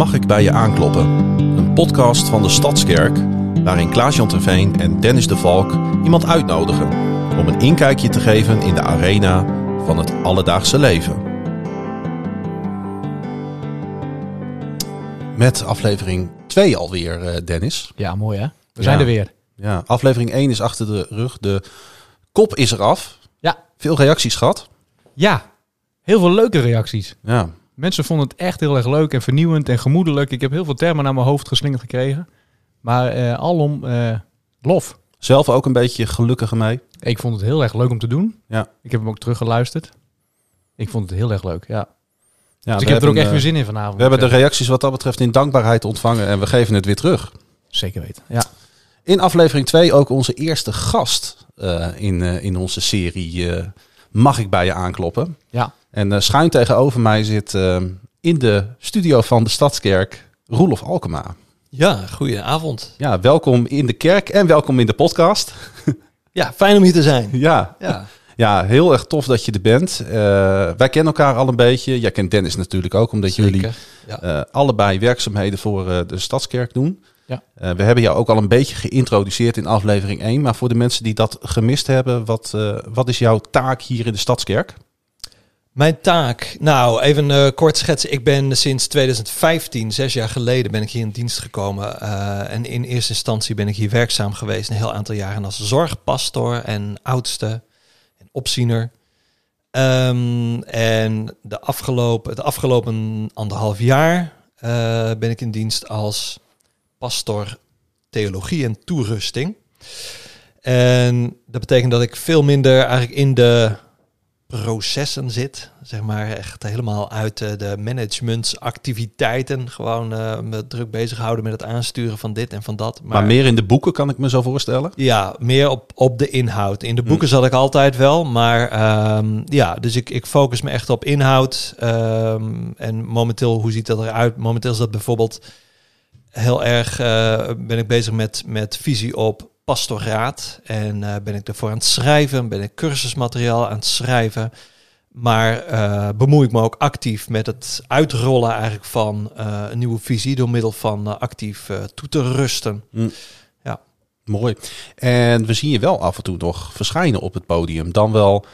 Mag ik bij je aankloppen? Een podcast van de Stadskerk waarin Klaas-Jan Terveen en Dennis de Valk iemand uitnodigen om een inkijkje te geven in de arena van het alledaagse leven. Met aflevering 2 alweer, eh, Dennis. Ja, mooi hè? We Ja. zijn er weer. Ja, aflevering 1 is achter de rug. De kop is eraf. Ja. Veel reacties gehad. Ja, heel veel leuke reacties. Ja, Mensen vonden het echt heel erg leuk en vernieuwend en gemoedelijk. Ik heb heel veel termen naar mijn hoofd geslingerd gekregen. Maar eh, alom eh, lof. zelf ook een beetje gelukkig mee. Ik vond het heel erg leuk om te doen. Ja. Ik heb hem ook teruggeluisterd. Ik vond het heel erg leuk, ja. Ja, dus ik heb er ook echt eh, weer zin in vanavond. We hebben de reacties wat dat betreft in dankbaarheid ontvangen en we geven het weer terug. Zeker weten, ja. In aflevering 2 ook onze eerste gast eh, in, eh, in onze serie eh, Mag ik bij je aankloppen? Ja, En eh, schuin tegenover mij zit eh, in de studio van de Stadskerk Roelof Alkema. Ja, goedenavond. Ja, welkom in de kerk en welkom in de podcast. Ja, fijn om hier te zijn. Ja, Ja, ja heel erg tof dat je er bent. Eh, wij kennen elkaar al een beetje. Jij kent Dennis natuurlijk ook, omdat jullie. Ja. eh, allebei werkzaamheden voor de Stadskerk doen. Ja. We hebben jou ook al een beetje geïntroduceerd in aflevering 1. Maar voor de mensen die dat gemist hebben, wat, wat is jouw taak hier in de Stadskerk? Mijn taak, nou even eh, kort schetsen. Ik ben sinds 2015, zes jaar geleden, ben ik hier in dienst gekomen. Eh, en in eerste instantie ben ik hier werkzaam geweest een heel aantal jaren als zorgpastor en oudste en opziener. Ehm, en de afgelopen, het afgelopen anderhalf jaar eh, ben ik in dienst als pastor theologie en toerusting. En dat betekent dat ik veel minder eigenlijk in de processen zit. Zeg maar echt helemaal uit eh, de managementsactiviteiten. Gewoon eh, me druk bezighouden met het aansturen van dit en van dat. Maar, meer in de boeken kan ik me zo voorstellen. Ja, meer op, op de inhoud. In de boeken zat ik altijd wel, maar ehm, ja, dus ik, ik focus me echt op inhoud. Ehm, en momenteel, hoe ziet dat eruit? Momenteel is dat bijvoorbeeld heel erg, eh, ben ik bezig met, met visie op pastoraat. En eh, ben ik ervoor aan het schrijven, ben ik cursusmateriaal aan het schrijven. Maar eh, bemoei ik me ook actief met het uitrollen eigenlijk van eh, een nieuwe visie door middel van actief toe te rusten. Mooi. En we zien je wel af en toe nog verschijnen op het podium. Dan wel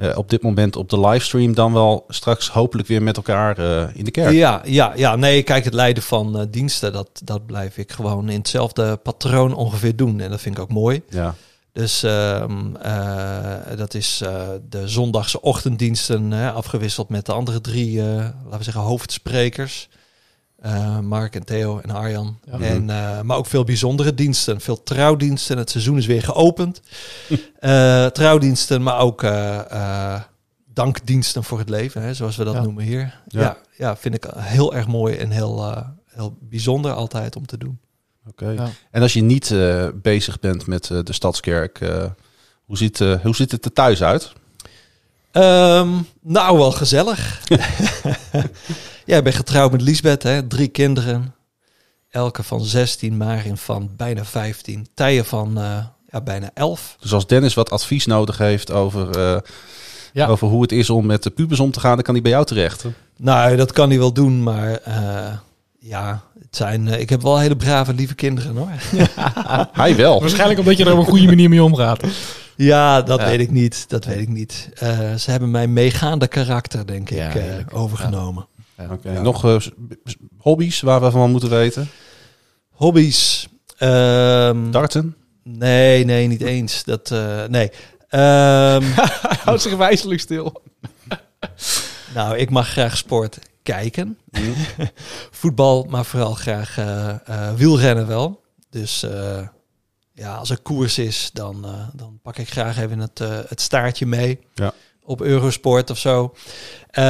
eh, op dit moment op de livestream. Dan wel straks hopelijk weer met elkaar eh, in de kerk. Ja, ja, ja, nee, kijk, het leiden van eh, diensten, dat, dat blijf ik gewoon in hetzelfde patroon ongeveer doen. En dat vind ik ook mooi. Ja. Dus ehm, eh, dat is de zondagse ochtenddiensten afgewisseld met de andere drie, laten we zeggen, hoofdsprekers. Eh, Mark en Theo en Arjan. Ja. En, eh, maar ook veel bijzondere diensten, veel trouwdiensten. Het seizoen is weer geopend. Eh, trouwdiensten, maar ook eh, eh, dankdiensten voor het leven, hè, zoals we dat Ja. noemen hier. Ja. Ja. Ja, vind ik heel erg mooi en heel, eh, heel bijzonder altijd om te doen. Oké. Ja. En als je niet eh, bezig bent met de Stadskerk, eh, hoe, ziet, eh, hoe ziet het er thuis uit? Ehm, nou, wel gezellig. ja, ik ben getrouwd met Liesbeth, hè, drie kinderen. Elke van 16, Marin van bijna 15, Tijen van eh, ja, bijna 11. Dus als Dennis wat advies nodig heeft over, eh, Ja. over hoe het is om met de pubers om te gaan, dan kan hij bij jou terecht. Nou, dat kan hij wel doen, maar eh, ja, het zijn, eh, ik heb wel hele brave, lieve kinderen hoor. Hij wel. Waarschijnlijk omdat je er op een goede manier mee omgaat. Ja, dat Ja. weet ik niet. Dat weet ik niet. Eh, ze hebben mijn meegaande karakter, denk ik, Ja, eh, overgenomen. Oké. Ja. Nog eh, hobby's waar we van moeten weten? Hobby's. Ehm, Darten? nee, nee, niet eens. Dat, eh, nee. Houd zich wijselijk stil. nou, ik mag graag sport kijken. Voetbal, maar vooral graag eh, wielrennen wel. Dus ja, als er koers is, dan, dan pak ik graag even het, het staartje mee. Ja. Op Eurosport of zo. Eh,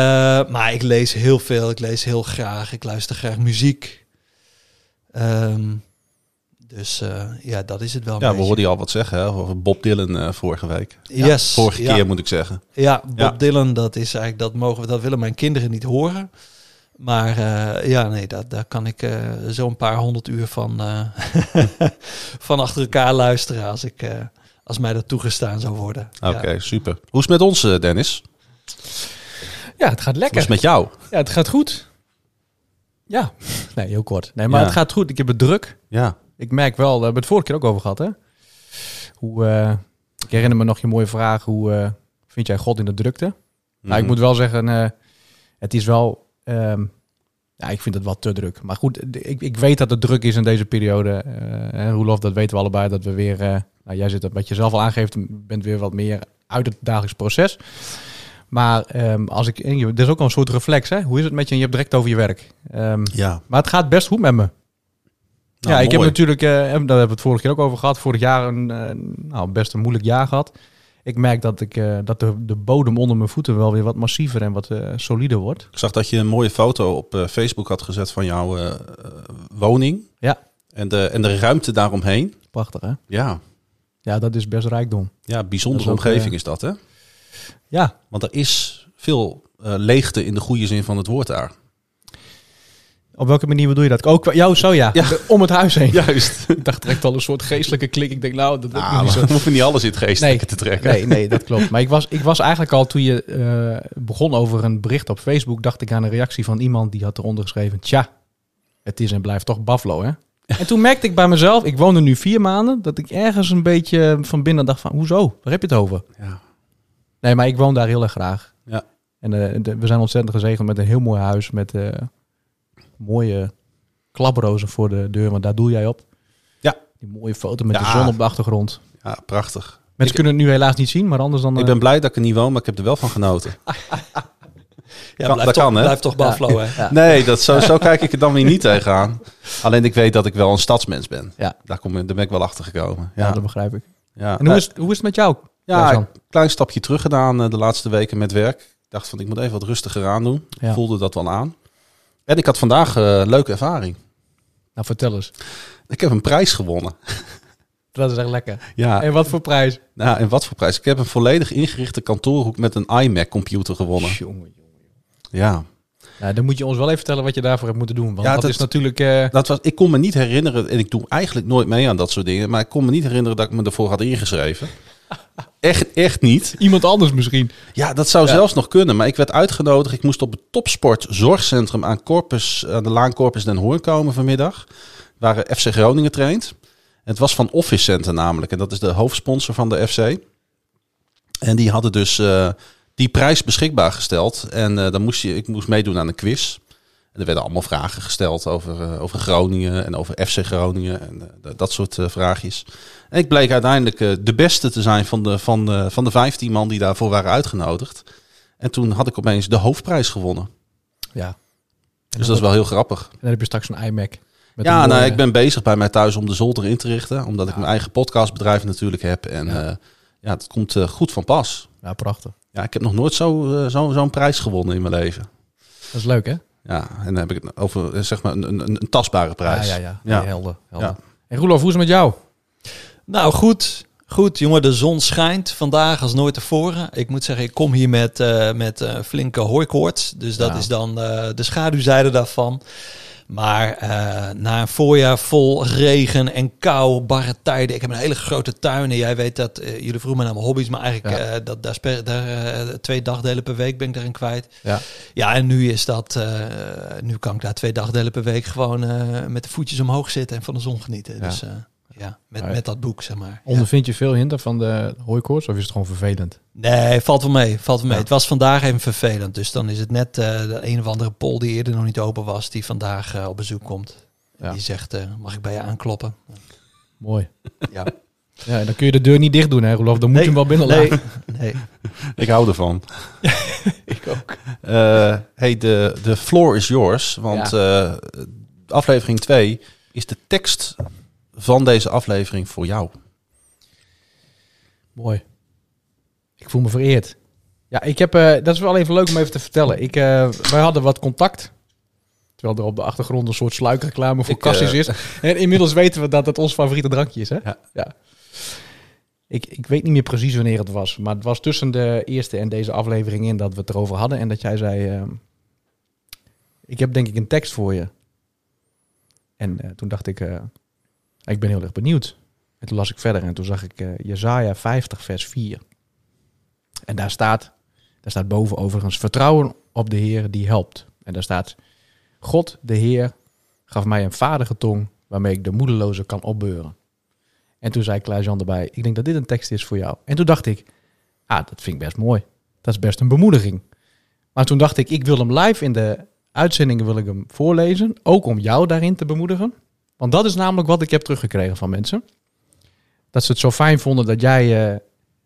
maar ik lees heel veel. Ik lees heel graag. Ik luister graag muziek. Ehm, dus eh, ja, dat is het wel. Ja, we hoorden je al wat zeggen hè, over Bob Dylan eh, vorige week. Yes. Vorige ja. keer moet ik zeggen. Ja, Bob Ja. Dylan, dat is eigenlijk dat mogen we, dat willen mijn kinderen niet horen. Maar ja, nee, dat, daar kan ik zo'n paar honderd uur van, van achter elkaar luisteren als ik als mij dat toegestaan zou worden. Oké, Ja. super. Hoe is het met ons, eh, Dennis? Ja, het gaat Hoe lekker. is het met jou? Ja, het gaat goed. Ja, Nee, heel kort. Nee, maar Ja. het gaat goed. Ik heb het druk. Ja. Ik merk wel, daar hebben we het vorige keer ook over gehad, hè? Hoe, eh, ik herinner me nog je mooie vraag, hoe eh, vind jij God in de drukte? Nou, ik Mhm. moet wel zeggen, eh, het is wel, ehm, ja, ik vind het wel te druk. Maar goed, ik, ik weet dat het druk is in deze periode. en Roelof, dat weten we allebei, dat we weer, eh, nou, jij zit, wat je zelf al aangeeft, bent weer wat meer uit het dagelijks proces. Maar ehm, als ik, er is ook al een soort reflex, hè? Hoe is het met je? En je hebt direct over je werk. Ehm, Ja. maar het gaat best goed met me. Nou, ja, ik heb natuurlijk, eh, daar hebben we het vorige keer ook over gehad, vorig jaar een nou, best een moeilijk jaar gehad. Ik merk dat, ik, eh, dat de, de bodem onder mijn voeten wel weer wat massiever en wat eh, solider wordt. Ik zag dat je een mooie foto op eh, Facebook had gezet van jouw woning. Ja. En de, en de ruimte daaromheen. Prachtig, hè? Ja. Ja, dat is best rijkdom. Ja, bijzondere Dat is ook, omgeving is dat, hè? Ja, Want er is veel leegte in de goede zin van het woord daar. Op welke manier bedoel je dat? Ook jou zo ja, om het huis heen. Juist. Ik dacht direct al een soort geestelijke klik. Ik denk nou, dat Nou, niet zo. hoeven niet alles in het geestelijke te trekken. Nee, nee, dat klopt. Maar ik was, ik was eigenlijk al toen je eh, begon over een bericht op Facebook, dacht ik aan een reactie van iemand die had eronder geschreven: Tja, het is en blijft toch Buffalo, hè? En toen merkte ik bij mezelf, ik woonde nu vier maanden, dat ik ergens een beetje van binnen dacht van, hoezo? Waar heb je het over? Ja. Nee, maar ik woon daar heel erg graag. Ja. En eh, de- we zijn ontzettend gezegend met een heel mooi huis, met eh, mooie klaprozen voor de deur, want daar doe jij op. Ja. Die mooie foto met de zon op de achtergrond. ja, prachtig. Mensen kunnen het nu helaas niet zien, maar anders dan... Ik eh, ben blij dat ik er niet woon, maar ik heb er wel van genoten. Ja, Kan- dat toch, kan, hè? blijft toch Buffalo, hè? ja. Nee, dat, zo, zo kijk ik er dan weer niet tegenaan. Alleen ik weet dat ik wel een stadsmens ben. Ja. Daar, kom, daar ben ik wel achter gekomen. Ja, dat begrijp ik. ja. En hoe is, het, hoe is het met jou? Ja, een klein stapje terug gedaan eh, de laatste weken met werk. Ik dacht van, ik moet even wat rustiger aan doen. Voelde dat wel aan. En ik had vandaag eh, een leuke ervaring. Nou, vertel eens. Ik heb een prijs gewonnen. Dat is echt lekker. Ja, En wat voor prijs? nou, en wat voor prijs? Ik heb een volledig ingerichte kantoorhoek met een iMac-computer gewonnen. Jongen, jongen. Ja, Nou, dan moet je ons wel even vertellen wat je daarvoor hebt moeten doen. Want Ja, dat, dat- is natuurlijk... eh, dat was, ik kon me niet herinneren, en ik doe eigenlijk nooit mee aan dat soort dingen, maar ik kon me niet herinneren dat ik me ervoor had ingeschreven. Echt, echt niet. iemand anders misschien. Ja, dat zou Ja. zelfs nog kunnen. Maar ik werd uitgenodigd. Ik moest op het topsportzorgcentrum aan, Corpus, aan de Laan Corpus Den Hoorn komen vanmiddag. Waar FC Groningen traint. Het was van Office Center namelijk. En dat is de hoofdsponsor van de FC. En die hadden dus eh, die prijs beschikbaar gesteld. En eh, dan moest je, ik moest meedoen aan een quiz. En er werden allemaal vragen gesteld over, eh, over Groningen en over FC Groningen en eh, dat soort eh, vraagjes. En ik bleek uiteindelijk de beste te zijn van de, van, de, van de 15 man die daarvoor waren uitgenodigd. En toen had ik opeens de hoofdprijs gewonnen. Ja. Dus dat is wel heel grappig. En dan heb je straks een iMac. Met ja, nou, ik ben bezig bij mij thuis om de zolder in te richten. Omdat ik mijn eigen podcastbedrijf natuurlijk heb. En Ja. ja, het komt goed van pas. Ja, prachtig. Ja, ik heb nog nooit zo, zo, zo'n prijs gewonnen in mijn leven. Dat is leuk, hè? Ja, en dan heb ik het over eh, zeg maar een, een, een tastbare prijs. Ja, ja, ja. Ja. Nee, helder. helder. Ja. En Roelof, hoe is het met jou? Nou, goed. Goed, jongen, de zon schijnt vandaag als nooit tevoren. Ik moet zeggen, ik kom hier met, eh, met eh, flinke hooikoorts. Dus dat Ja. is dan eh, de schaduwzijde daarvan. Maar eh, na een voorjaar vol regen en kou, barre tijden. Ik heb een hele grote tuin. En jij weet dat, eh, jullie vroegen me naar mijn hobby's. Maar eigenlijk, Ja. eh, dat, daar, spe- daar twee dagdelen per week ben ik daarin kwijt. Ja. Ja, en nu is dat, nu kan ik daar twee dagdelen per week gewoon met de voetjes omhoog zitten en van de zon genieten. Ja. Dus ja, met, met dat boek, zeg maar. Ondervind je veel hinder van de hooikoorts of is het gewoon vervelend? Nee, valt wel mee. Valt wel mee. Ja. Het was vandaag even vervelend. Dus dan is het net eh, de een of andere pol die eerder nog niet open was, die vandaag eh, op bezoek komt. Ja. Die zegt, eh, mag ik bij je aankloppen? Mooi. Ja. Ja, en dan kun je de deur niet dicht doen, hè Roelof? Dan moet je hem wel binnen nee, laten. nee. Ik hou ervan. Ik ook. Eh, hey, de, de floor is yours. Want eh, aflevering 2 is de tekst van deze aflevering voor jou. Mooi. Ik voel me vereerd. Ja, ik heb, eh, dat is wel even leuk om even te vertellen. Ik, eh, wij hadden wat contact. Terwijl er op de achtergrond een soort sluikreclame voor Ik, Cassis eh, is. En inmiddels weten we dat het ons favoriete drankje is. Hè? Ja. Ik, ik weet niet meer precies wanneer het was. Maar het was tussen de eerste en deze aflevering in dat we het erover hadden. En dat jij zei... ik heb denk ik een tekst voor je. En toen dacht ik... ik ben heel erg benieuwd. En toen las ik verder en toen zag ik eh Jezaja 50 vers 4. En daar staat, daar staat boven overigens... Vertrouwen op de Heer die helpt. En daar staat... God, de Heer, gaf mij een vaardige tong waarmee ik de moedeloze kan opbeuren. En toen zei Klaas-Jan erbij, ik denk dat dit een tekst is voor jou. En toen dacht ik, ah, dat vind ik best mooi. Dat is best een bemoediging. Maar toen dacht ik, ik wil hem live in de uitzendingen wil ik hem voorlezen. Ook om jou daarin te bemoedigen. Want dat is namelijk wat ik heb teruggekregen van mensen. Dat ze het zo fijn vonden dat jij eh,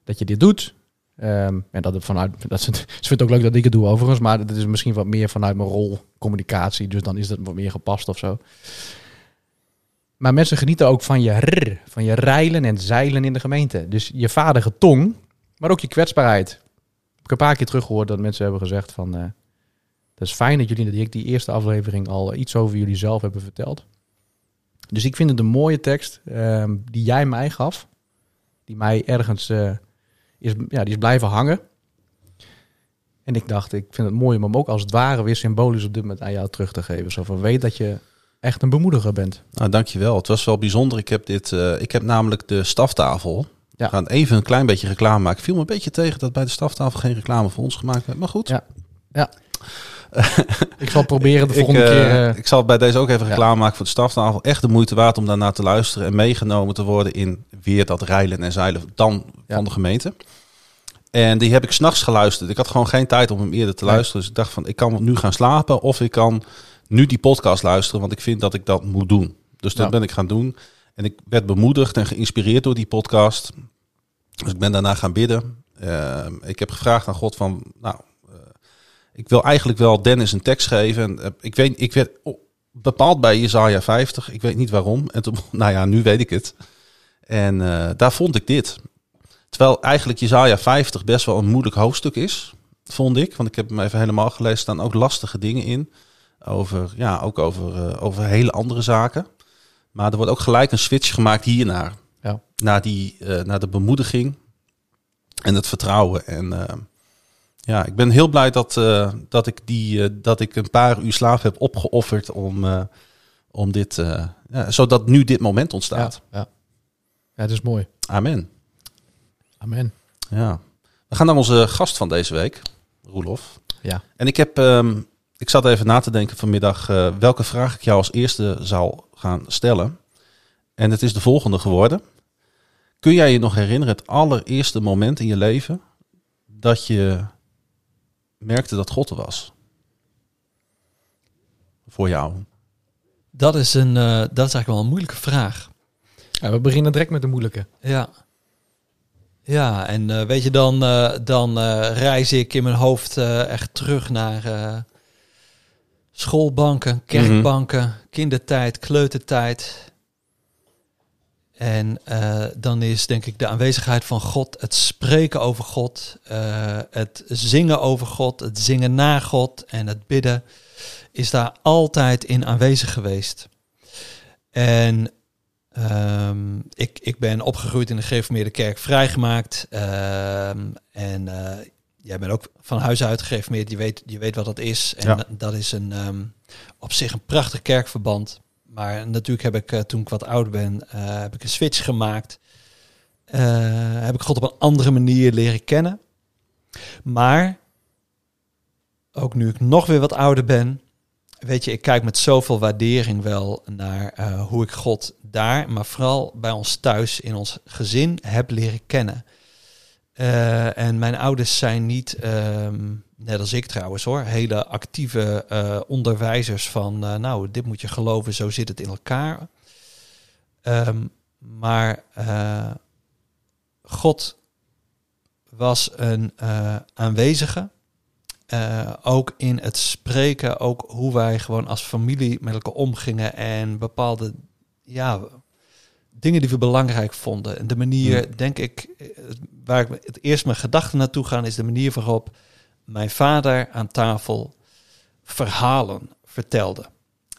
dat je dit doet. Ehm, en dat het vanuit. Dat ze, ze vindt het ook leuk dat ik het doe overigens. Maar dat is misschien wat meer vanuit mijn rol communicatie. Dus dan is dat wat meer gepast of zo. Maar mensen genieten ook van je rr, van je reilen en zeilen in de gemeente. Dus je vaderige tong, maar ook je kwetsbaarheid. Ik heb een paar keer teruggehoord dat mensen hebben gezegd van... Uh, dat is fijn dat jullie die, die eerste aflevering al iets over jullie zelf hebben verteld. Dus ik vind het een mooie tekst um, die jij mij gaf. Die mij ergens uh, is, ja, die is blijven hangen. En ik dacht, ik vind het mooi om hem ook als het ware weer symbolisch op dit moment aan jou terug te geven. Zo van, weet dat je echt een bemoediger bent. Nou, dankjewel. Het was wel bijzonder. Ik heb, dit, uh, ik heb namelijk de staftafel. Ja. We gaan even een klein beetje reclame maken. Viel me een beetje tegen dat bij de staftafel geen reclame voor ons gemaakt werd. Maar goed. Ja. ja. ik zal proberen de volgende ik, uh, keer. Uh, ik zal bij deze ook even reclame ja. maken voor de staftafel. Echt de moeite waard om daarna te luisteren en meegenomen te worden in weer dat rijlen en zeilen dan ja. van de gemeente. En die heb ik s'nachts geluisterd. Ik had gewoon geen tijd om hem eerder te luisteren. Dus ik dacht van, ik kan nu gaan slapen of ik kan nu die podcast luisteren, want ik vind dat ik dat moet doen. Dus dat ja. ben ik gaan doen. En ik werd bemoedigd en geïnspireerd door die podcast. Dus ik ben daarna gaan bidden. Uh, ik heb gevraagd aan God van, nou, ik wil eigenlijk wel Dennis een tekst geven. En, uh, ik weet, ik werd bepaald bij Isaiah 50. Ik weet niet waarom. En toen, nou ja, nu weet ik het. En daar vond ik dit. Terwijl eigenlijk Isaiah 50 best wel een moeilijk hoofdstuk is, vond ik. Want ik heb hem even helemaal gelezen. staan ook lastige dingen in. Over, ja, ook over, uh, over hele andere zaken. Maar er wordt ook gelijk een switch gemaakt hiernaar. Ja. Naar, die, naar de bemoediging en het vertrouwen. En ja, ik ben heel blij dat, dat, ik die, dat ik een paar uur slaap heb opgeofferd om, om dit, ja, zodat nu dit moment ontstaat. Ja, ja. ja, het is mooi. Amen. Amen. Ja. We gaan naar onze gast van deze week, Roelof. Ja. En ik heb... Um, ik zat even na te denken vanmiddag welke vraag ik jou als eerste zou gaan stellen. En het is de volgende geworden. Kun jij je nog herinneren het allereerste moment in je leven dat je merkte dat God er was? Voor jou. Dat is, een, uh, dat is eigenlijk wel een moeilijke vraag. Ja, we beginnen direct met de moeilijke. Ja. Ja, en uh, weet je, dan, dan reis ik in mijn hoofd echt terug naar schoolbanken, kerkbanken, mm -hmm. kindertijd, kleutertijd. En uh, dan is denk ik de aanwezigheid van God, het spreken over God, uh, het zingen over God, het zingen naar God en het bidden, is daar altijd in aanwezig geweest. En um, ik, ik ben opgegroeid in de gereformeerde kerk, vrijgemaakt. Um, en uh, jij bent ook van huis uit gegeven, je weet, je weet wat dat is. En ja. dat is een, um, op zich een prachtig kerkverband. Maar natuurlijk heb ik, uh, toen ik wat ouder ben, uh, heb ik een switch gemaakt. Uh, heb ik God op een andere manier leren kennen. Maar, ook nu ik nog weer wat ouder ben, weet je, ik kijk met zoveel waardering wel naar hoe ik God daar, maar vooral bij ons thuis, in ons gezin, heb leren kennen. Uh, en mijn ouders zijn niet, um, net als ik trouwens hoor, hele actieve uh, onderwijzers van, uh, nou, dit moet je geloven, zo zit het in elkaar. Um, maar God was een aanwezige, ook in het spreken, ook hoe wij gewoon als familie met elkaar omgingen en bepaalde, ja, dingen die we belangrijk vonden. En de manier, mm. denk ik, waar ik het eerst mijn gedachten naartoe gaan, is de manier waarop mijn vader aan tafel verhalen vertelde.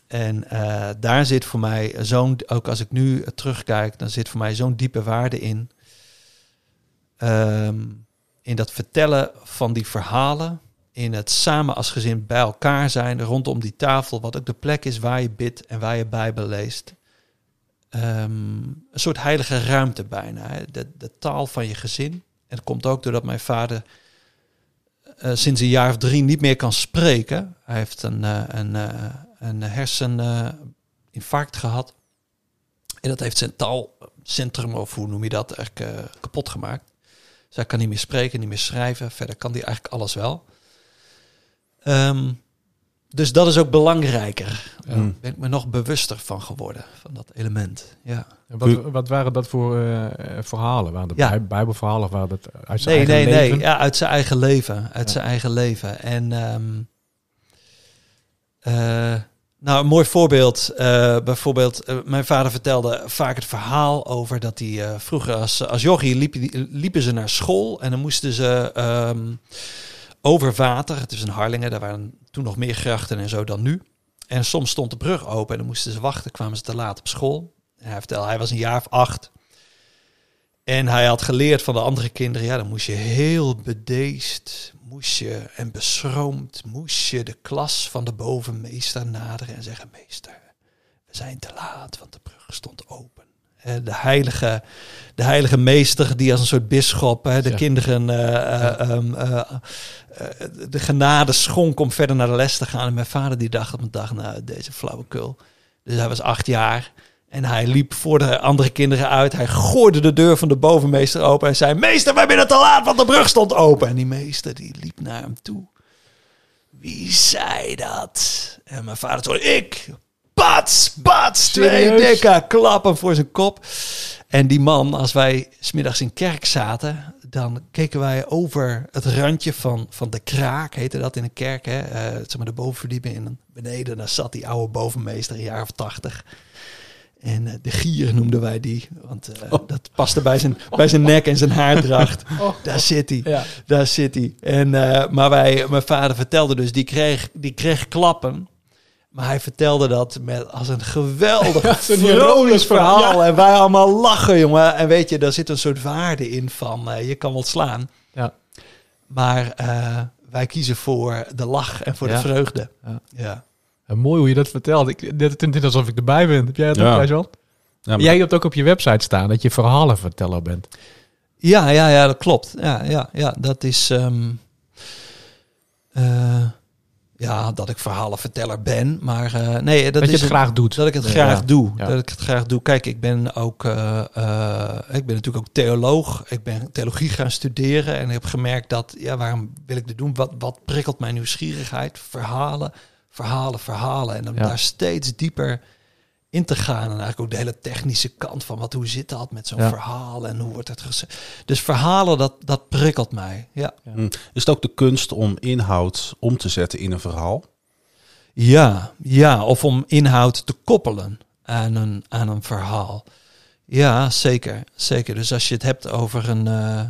En uh, daar zit voor mij zo'n, ook als ik nu terugkijk, dan zit voor mij zo'n diepe waarde in. Um, in dat vertellen van die verhalen, in het samen als gezin bij elkaar zijn rondom die tafel, wat ook de plek is waar je bidt en waar je Bijbel leest. Um, een soort heilige ruimte bijna. De, de, taal van je gezin. En dat komt ook doordat mijn vader uh, sinds een jaar of drie niet meer kan spreken. Hij heeft een, uh, een, uh, een hersen infarct gehad. En dat heeft zijn taalcentrum, of hoe noem je dat, eigenlijk eh, kapot gemaakt. Zij kan niet meer spreken, niet meer schrijven. Verder kan die eigenlijk alles wel. Ehm, dus dat is ook belangrijker. Ja. Daar ben ik me nog bewuster van geworden, van dat element. Ja. En Wat, wat waren dat voor eh, verhalen? Waren dat Ja. bij- bijbelverhalen of waren dat uit zijn Nee, eigen nee, leven? nee. Ja, uit zijn eigen leven. Uit Ja. zijn eigen leven. En ehm, eh, nou, een mooi voorbeeld. eh, bijvoorbeeld, mijn vader vertelde vaak het verhaal over dat hij eh, vroeger als, als jochie liep, liepen ze naar school en dan moesten ze ehm, over water. Het is een Harlingen, daar waren toen nog meer grachten en zo dan nu. En soms stond de brug open en dan moesten ze wachten, kwamen ze te laat op school. Hij vertelde, hij was een jaar of acht. En hij had geleerd van de andere kinderen, ja, dan moest je heel bedeesd, moest je en beschroomd, moest je de klas van de bovenmeester naderen en zeggen, meester, we zijn te laat, want de brug stond open. Eh, De heilige, de heilige meester die als een soort bisschop de Ja. kinderen eh, eh, ehm, eh, eh, de genade schonk om verder naar de les te gaan. En mijn vader die dacht op een dag, nou deze flauwekul. Dus hij was acht jaar en hij liep voor de andere kinderen uit. Hij gooide de deur van de bovenmeester open en zei, meester, wij zijn te laat, want de brug stond open. En die meester die liep naar hem toe. Wie zei dat? En mijn vader zei, ik. Bats, bats, twee dikke klappen voor zijn kop. En die man, als wij smiddags in kerk zaten, dan keken wij over het randje van, van de kraak, heette dat in een kerk, hè? eh, zeg maar de bovenverdieping. En beneden, daar zat die oude bovenmeester, een jaar of tachtig. En eh, de gier noemden wij die, want eh, dat paste bij zijn, bij zijn nek en zijn haardracht. Daar zit hij. Ja. Daar zit hij. En, maar wij, mijn vader vertelde dus, die kreeg, die kreeg klappen. Maar hij vertelde dat met als een geweldig vrolijk ironisch verhaal. En wij allemaal lachen, jongen. En weet je, daar zit een soort waarde in van, eh, je kan wel slaan. Ja. Maar eh, wij kiezen voor de lach en voor Ja. de vreugde. Ja. Ja. En mooi hoe je dat vertelt. Ik, dit, alsof ik erbij ben. Heb jij dat Ja. ook? Ja, maar- Jij hebt ook op je website staan dat je verhalenverteller bent. Ja, ja, ja, dat klopt. Ja, ja, ja dat is. ehm, eh, ja, dat ik verhalenverteller ben. Maar eh, nee, dat, Dat, is je het graag doet. Dat ik het Ja. graag doe. Ja. Dat ik het graag doe. Kijk, ik ben ook. eh, eh, ik ben natuurlijk ook theoloog. Ik ben theologie gaan studeren. En ik heb gemerkt dat. Ja, waarom wil ik dit doen? Wat, wat prikkelt mijn nieuwsgierigheid? Verhalen, verhalen, verhalen. En Ja. daar steeds dieper in te gaan. En eigenlijk ook de hele technische kant van wat, hoe zit dat met zo'n Ja. verhaal en hoe wordt het gezegd. Dus verhalen, dat, dat prikkelt mij. Ja. Hm. Is het ook de kunst om inhoud om te zetten in een verhaal? Ja, ja, of om inhoud te koppelen aan een, aan een verhaal. Ja, zeker, zeker. Dus als je het hebt over een eh,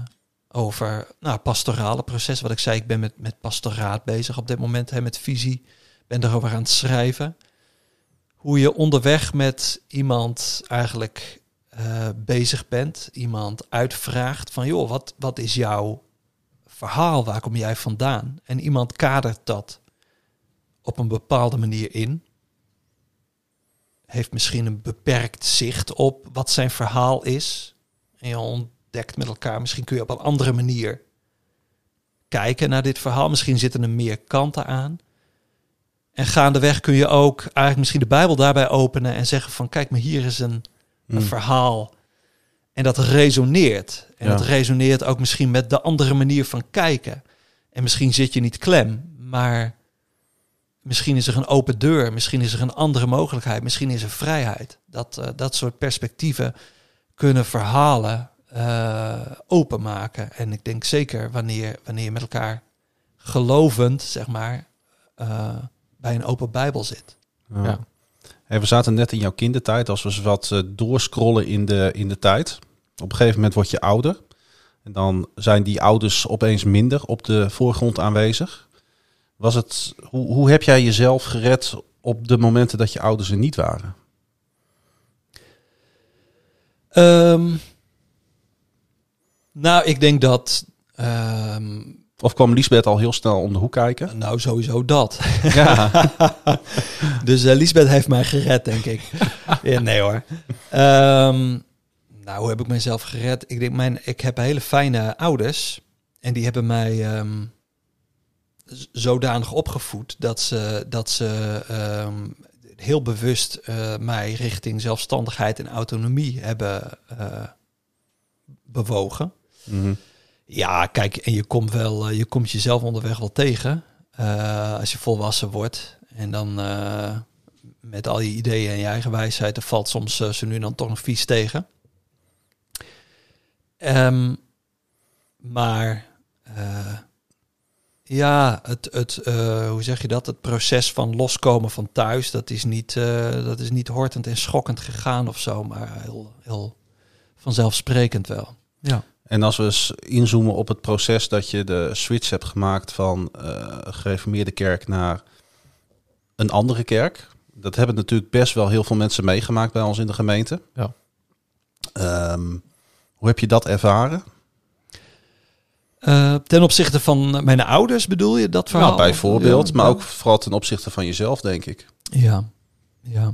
over nou, pastorale proces, wat ik zei, ik ben met, met pastoraat bezig op dit moment, hè, met visie, ben erover aan het schrijven. Hoe je onderweg met iemand eigenlijk eh, bezig bent, iemand uitvraagt van, joh, wat, wat is jouw verhaal, waar kom jij vandaan? En iemand kadert dat op een bepaalde manier in. Heeft misschien een beperkt zicht op wat zijn verhaal is. En je ontdekt met elkaar, misschien kun je op een andere manier kijken naar dit verhaal. Misschien zitten er meer kanten aan. En gaandeweg kun je ook eigenlijk misschien de Bijbel daarbij openen en zeggen van kijk, maar hier is een, een Hm. verhaal. En dat resoneert. En Ja. dat resoneert ook misschien met de andere manier van kijken. En misschien zit je niet klem, maar misschien is er een open deur. Misschien is er een andere mogelijkheid. Misschien is er vrijheid. Dat, eh, dat soort perspectieven kunnen verhalen eh, openmaken. En ik denk zeker wanneer, wanneer je met elkaar gelovend, zeg maar, eh, bij een open Bijbel zit. Ja. Ja. Hey, we zaten net in jouw kindertijd, als we eens wat eh, doorscrollen in de, in de tijd. Op een gegeven moment word je ouder. En dan zijn die ouders opeens minder op de voorgrond aanwezig. Was het, hoe, hoe heb jij jezelf gered op de momenten dat je ouders er niet waren? Ehm, nou, ik denk dat. ehm, Of kwam Liesbeth al heel snel om de hoek kijken? nou, sowieso dat. Ja. Dus Lisbeth heeft mij gered, denk ik. ja, nee hoor. Ehm, nou, hoe heb ik mezelf gered? Ik denk, mijn, ik heb hele fijne ouders. En die hebben mij ehm, zodanig opgevoed dat ze, dat ze ehm, heel bewust eh, mij richting zelfstandigheid en autonomie hebben eh, bewogen. Mhm. Ja, kijk, en je komt wel, eh, je komt jezelf onderweg wel tegen eh, als je volwassen wordt. En dan eh, met al je ideeën en je eigen wijsheid, er valt soms zo nu dan toch nog vies tegen. Ehm, maar ja, het, het hoe zeg je dat? Het proces van loskomen van thuis, dat is niet, dat is niet hortend en schokkend gegaan of zo, maar heel, heel vanzelfsprekend wel. Ja. En als we eens inzoomen op het proces dat je de switch hebt gemaakt van eh gereformeerde kerk naar een andere kerk. Dat hebben natuurlijk best wel heel veel mensen meegemaakt bij ons in de gemeente. Ja. Ehm, hoe heb je dat ervaren? Eh, ten opzichte van mijn ouders bedoel je dat verhaal? Nou, bijvoorbeeld, Ja, maar ja. ook vooral ten opzichte van jezelf, denk ik. Ja, ja.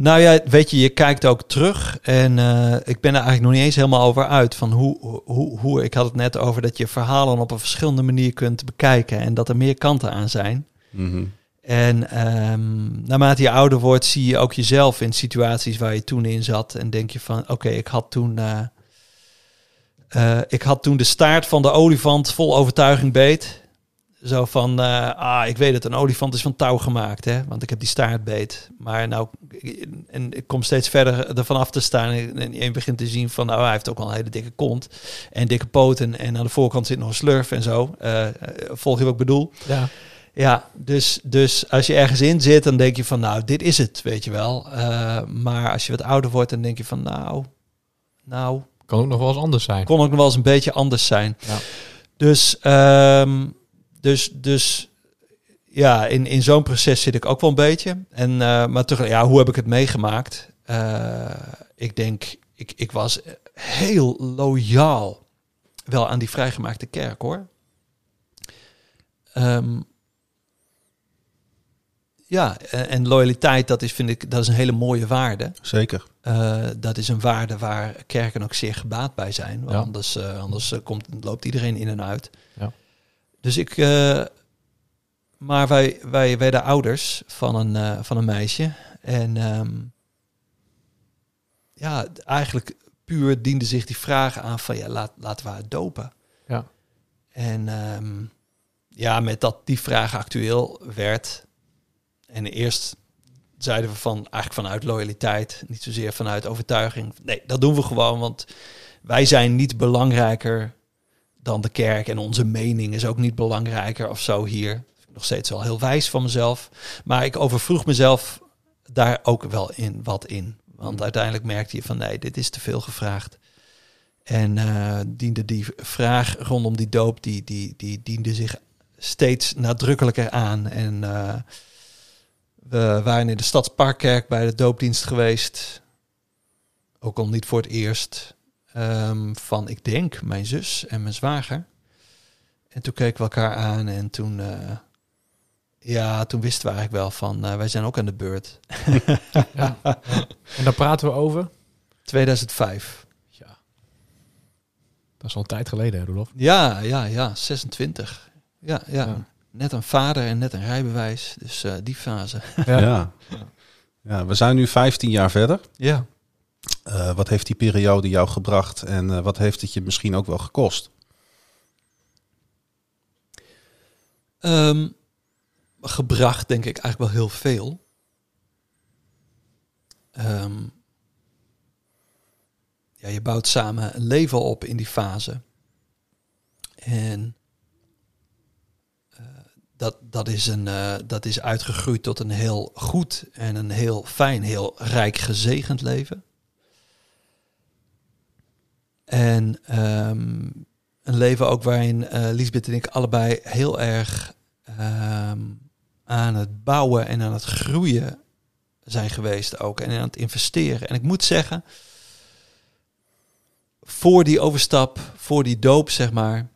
Nou ja, weet je, je kijkt ook terug en eh, ik ben er eigenlijk nog niet eens helemaal over uit van hoe, hoe, hoe, ik had het net over dat je verhalen op een verschillende manier kunt bekijken en dat er meer kanten aan zijn. Mhm. En ehm, naarmate je ouder wordt, zie je ook jezelf in situaties waar je toen in zat. En denk je van, oké, ik had toen... eh, eh, ik had toen de staart van de olifant vol overtuiging beet. Zo van, eh, ah, ik weet het, een olifant is van touw gemaakt, hè. Want ik heb die staart beet. Maar nou, en ik kom steeds verder ervan af te staan. En je begint te zien van, nou, hij heeft ook wel een hele dikke kont. En dikke poten. En aan de voorkant zit nog een slurf en zo. Eh, eh, volg je wat ik bedoel? Ja. Ja, dus, dus als je ergens in zit, dan denk je van, nou, dit is het, weet je wel. Maar als je wat ouder wordt, dan denk je van, nou, nou, Kan ook nog wel eens anders zijn. kon ook nog wel eens een beetje anders zijn. Ja. Dus, ehm, dus, dus ja, in, in zo'n proces zit ik ook wel een beetje. En, eh, maar toch, ja, hoe heb ik het meegemaakt? Eh, ik denk, ik, ik was heel loyaal wel aan die vrijgemaakte kerk, hoor. Ehm, ja, en, loyaliteit, dat is, vind ik, dat is een hele mooie waarde. Zeker. Eh, dat is een waarde waar kerken ook zeer gebaat bij zijn. Want Ja. anders, anders komt, loopt iedereen in en uit. Ja. Dus ik. eh, maar wij, wij werden ouders van een, eh, van een meisje. En ehm, ja, eigenlijk puur diende zich die vraag aan van ja, laat, laten we haar dopen. Ja. En ehm, ja, met dat die vraag actueel werd. En eerst zeiden we van eigenlijk vanuit loyaliteit, niet zozeer vanuit overtuiging. Nee, dat doen we gewoon, want wij zijn niet belangrijker dan de kerk en onze mening is ook niet belangrijker of zo hier. Vind ik Nog steeds wel heel wijs van mezelf, maar ik overvroeg mezelf daar ook wel in wat in, want uiteindelijk merkte je van nee, dit is te veel gevraagd. En eh, diende die vraag rondom die doop, die, die, die diende zich steeds nadrukkelijker aan. En eh, we waren in de Stadsparkkerk bij de doopdienst geweest. Ook al niet voor het eerst. Ehm, van, ik denk, mijn zus en mijn zwager. En toen keken we elkaar aan en toen... eh, ja, toen wisten we eigenlijk wel van, eh, wij zijn ook aan de beurt. Ja. En daar praten we over. 2005. Ja. Dat is al een tijd geleden, hè, Rolof? Ja, ja, ja, 26. Ja, ja. Ja. Net een vader en net een rijbewijs. Dus eh, die fase. Ja. ja. we zijn nu 15 jaar verder. Ja. Eh, wat heeft die periode jou gebracht en eh, wat heeft het je misschien ook wel gekost? Ehm, gebracht denk ik eigenlijk wel heel veel. Ehm, ja, je bouwt samen een leven op in die fase. En eh, dat, dat, is een, dat is uitgegroeid tot een heel goed en een heel fijn, heel rijk gezegend leven. En ehm, een leven ook waarin eh Lisbeth en ik allebei heel erg ehm, aan het bouwen en aan het groeien zijn geweest ook. En aan het investeren. En ik moet zeggen, voor die overstap, voor die doop, zeg maar,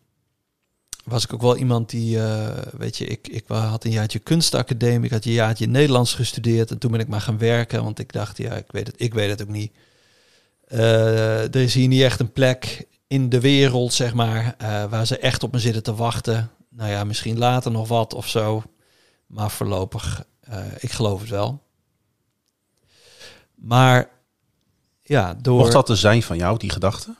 was ik ook wel iemand die, eh, weet je, ik, ik had een jaartje kunstacademie, ik had een jaartje Nederlands gestudeerd en toen ben ik maar gaan werken, want ik dacht, ja, ik weet het, ik weet het ook niet. Eh, er is hier niet echt een plek in de wereld, zeg maar, eh, waar ze echt op me zitten te wachten. Nou ja, misschien later nog wat of zo. Maar voorlopig Eh, ik geloof het wel. Maar ja, door... Mocht dat er zijn van jou, die gedachte?